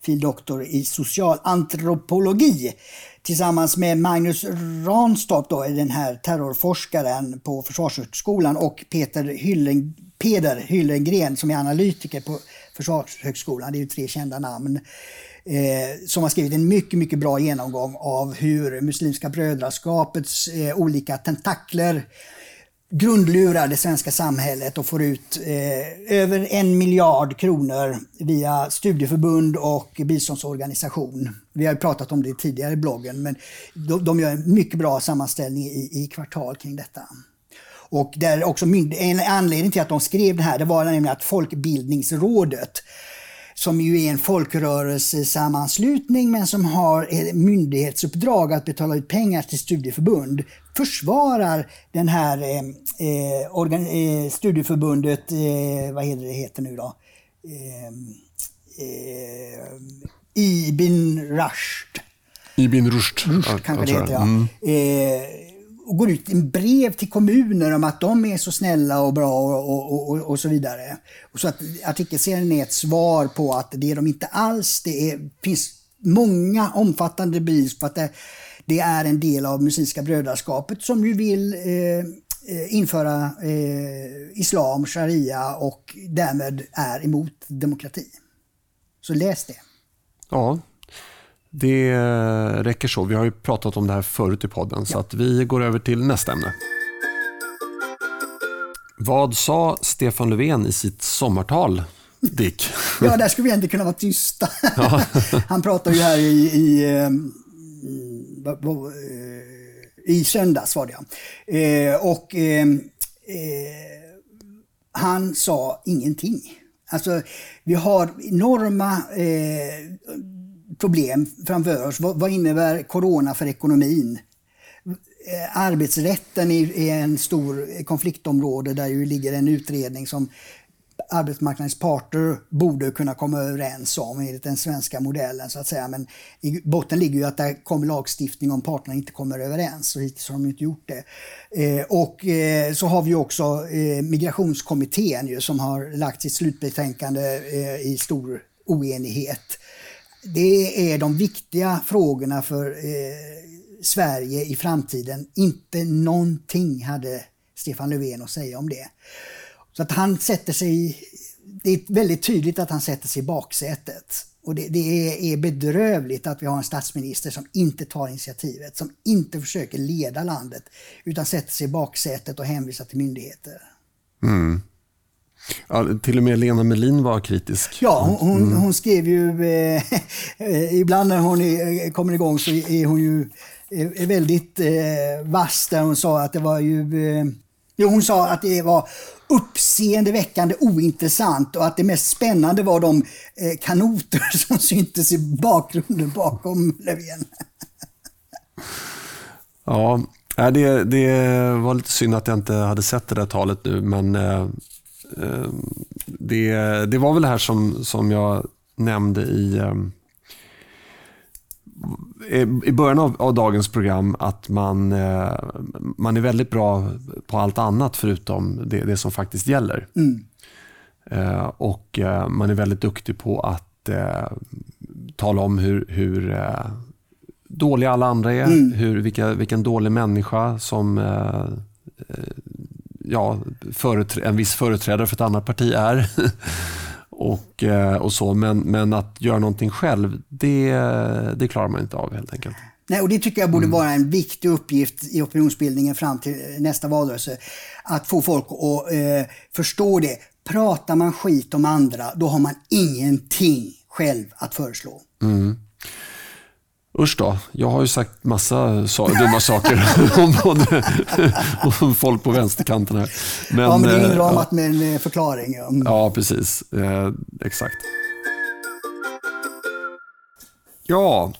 [SPEAKER 2] fildoktor i socialantropologi. Tillsammans med Magnus Ranstorp, då, den här terrorforskaren på Försvarshögskolan och Peter Hyllen, Peder Hyllengren som är analytiker på Försvarshögskolan. Det är ju tre kända namn. Eh, som har skrivit en mycket, mycket bra genomgång av hur Muslimska brödraskapets eh, olika tentakler grundlurar det svenska samhället och får ut eh, över en miljard kronor via studieförbund och biståndsorganisation. Vi har pratat om det tidigare i bloggen, men de, de gör en mycket bra sammanställning i, i kvartal kring detta. Och där också en anledning till att de skrev det här, det var nämligen att Folkbildningsrådet som ju är en folkrörelsesammanslutning men som har myndighetsuppdrag att betala ut pengar till studieförbund, försvarar den här eh, eh, organ, eh, studieförbundet, eh, vad heter det heter nu då? Eh, eh, Ibn Rushd.
[SPEAKER 1] Ibn Rushd.
[SPEAKER 2] Rushd kanske det heter, ja. Mm och går ut en brev till kommuner om att de är så snälla och bra och, och, och, och så vidare. Och så att artikelserien är ett svar på att det är de inte alls. Det är, finns många omfattande bevis på att det, det, är en del av Muslimska brödraskapet som ju vill eh, eh införa eh, islam, sharia och därmed är emot demokrati. Så läs det.
[SPEAKER 1] Ja, det räcker så. Vi har ju pratat om det här förut i podden, ja. så att vi går över till nästa ämne. Vad sa Stefan Löfven i sitt sommartal, Dick?
[SPEAKER 2] ja, där skulle vi egentligen kunna vara tysta. Ja. Han pratade ju här i, i, ehm, i söndags, var det eh, Och ehm, eh, han sa ingenting. Alltså, vi har enorma eh, problem framför oss. Vad, vad innebär corona för ekonomin? Eh, arbetsrätten är en stor konfliktområde där ju ligger en utredning som arbetsmarknadens parter borde kunna komma överens om enligt den svenska modellen så att säga. Men i botten ligger ju att det kommer lagstiftning om parterna inte kommer överens och hittills har de inte gjort det. Eh, och eh, så har vi också eh, migrationskommittén ju, som har lagt sitt slutbetänkande eh, i stor oenighet det är de viktiga frågorna för eh, Sverige i framtiden. Inte någonting hade Stefan Löfven att säga om det. Så att han sätter sig, det är väldigt tydligt att han sätter sig i baksätet. Och det, det är, bedrövligt att vi har en statsminister som inte tar initiativet, som inte försöker leda landet, utan sätter sig i baksätet och hänvisar till myndigheter.
[SPEAKER 1] Mm. Ja, till och med Lena Melin var kritisk.
[SPEAKER 2] Ja, hon, mm. hon skrev ju... Eh, ibland när hon är, kommer igång så är hon ju är väldigt eh, vass där hon sa att det var ju... Eh, jo, hon sa att det var uppseendeväckande ointressant och att det mest spännande var de eh, kanoter som syntes i bakgrunden bakom Löfven.
[SPEAKER 1] ja, det, det var lite synd att jag inte hade sett det där talet nu, men eh, Eh, det, det var väl det här som, som jag nämnde i, eh, i början av, av, dagens program att man, eh, man är väldigt bra på allt annat förutom det, det som faktiskt gäller. Mm. Och man är väldigt duktig på att tala om hur, hur dåliga alla andra är, mm. hur, vilka, vilken dålig människa som ja, en viss företrädare för ett annat parti är. och, eh, och så. Men, men att göra någonting själv, det, det klarar man inte av helt enkelt.
[SPEAKER 2] Nej, och det tycker jag borde mm. vara en viktig uppgift i opinionsbildningen fram till nästa valrörelse. Att få folk att eh, förstå det. Pratar man skit om andra, då har man ingenting själv att föreslå.
[SPEAKER 1] Mm. Usch då, jag har ju sagt massa so dumma saker om, både, om folk på vänsterkanten här.
[SPEAKER 2] Men, ja, men det är inramat ja. med en förklaring. Ja,
[SPEAKER 1] ja precis. Eh, exakt. Ja,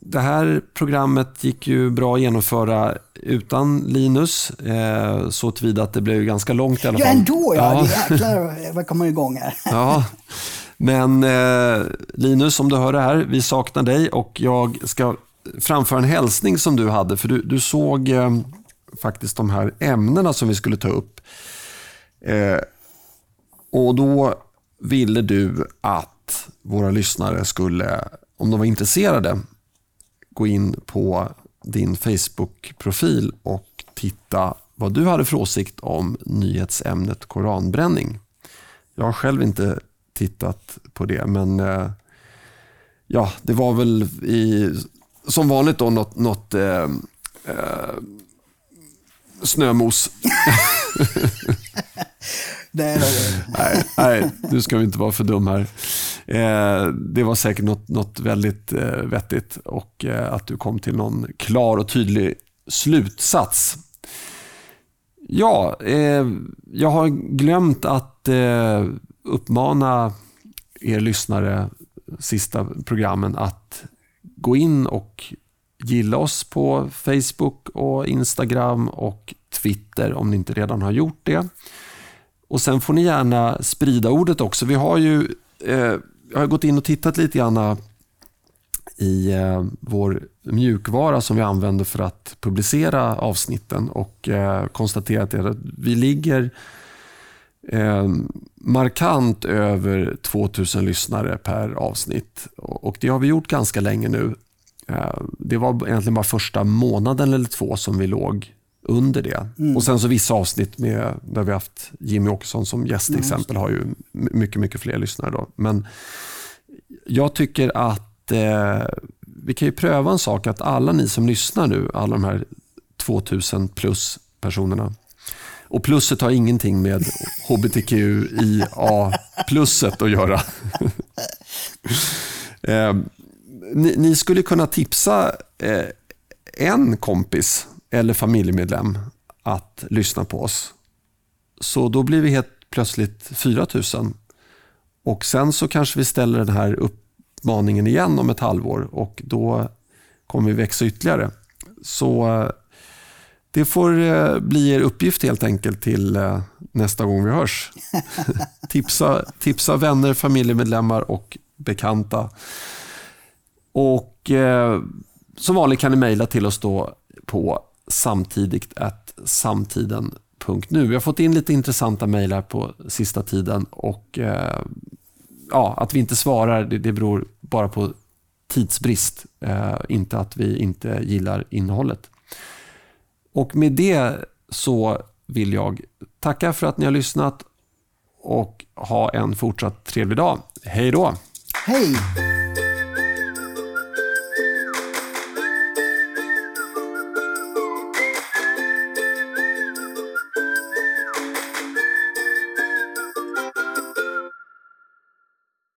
[SPEAKER 1] det här programmet gick ju bra att genomföra utan Linus. Eh, så tillvida att det blev ganska långt i alla fall.
[SPEAKER 2] Ja, ändå ja. ja. Jäklar vad kommer igång här.
[SPEAKER 1] ja. Men eh, Linus, om du hör det här, vi saknar dig och jag ska framföra en hälsning som du hade. För du, du såg eh, faktiskt de här ämnena som vi skulle ta upp. Eh, och då ville du att våra lyssnare skulle, om de var intresserade, gå in på din Facebook-profil och titta vad du hade för åsikt om nyhetsämnet koranbränning. Jag har själv inte tittat på det. Men eh, ja, det var väl i, som vanligt då något, något eh, eh, snömos.
[SPEAKER 2] nej, nej.
[SPEAKER 1] nej, nej, nu ska vi inte vara för dum här. Eh, det var säkert något, något väldigt eh, vettigt och eh, att du kom till någon klar och tydlig slutsats. Ja, eh, jag har glömt att uppmana er lyssnare sista programmen att gå in och gilla oss på Facebook och Instagram och Twitter om ni inte redan har gjort det. Och Sen får ni gärna sprida ordet också. Vi har ju eh, jag har gått in och tittat lite grann eh, i eh, vår mjukvara som vi använder för att publicera avsnitten och eh, konstaterat att vi ligger eh, markant över 2000 lyssnare per avsnitt. Och Det har vi gjort ganska länge nu. Eh, det var egentligen bara första månaden eller två som vi låg under det. Mm. Och Sen så vissa avsnitt med, där vi haft Jimmy Åkesson som gäst till mm. exempel har ju mycket, mycket fler lyssnare. Då. Men jag tycker att eh, vi kan ju pröva en sak att alla ni som lyssnar nu, alla de här 2000 plus personerna, och plusset har ingenting med hbtqia-plusset att göra. eh, ni, ni, skulle kunna tipsa eh, en kompis eller familjemedlem att lyssna på oss. Så då blir vi helt plötsligt 4000. Och sen så kanske vi ställer den här uppmaningen igen om ett halvår och då kommer vi växa ytterligare. Så eh, det får eh, bli er uppgift helt enkelt till eh, nästa gång vi hörs. tipsa, tipsa vänner, familjemedlemmar och bekanta. Och eh, Som vanligt kan ni mejla till oss då på samtidigt samtiden.nu. Vi har fått in lite intressanta mejl på sista tiden och eh, ja, att vi inte svarar det, det beror bara på tidsbrist, eh, inte att vi inte gillar innehållet. Och med det så vill jag tacka för att ni har lyssnat och ha en fortsatt trevlig dag. Hej då!
[SPEAKER 2] Hej!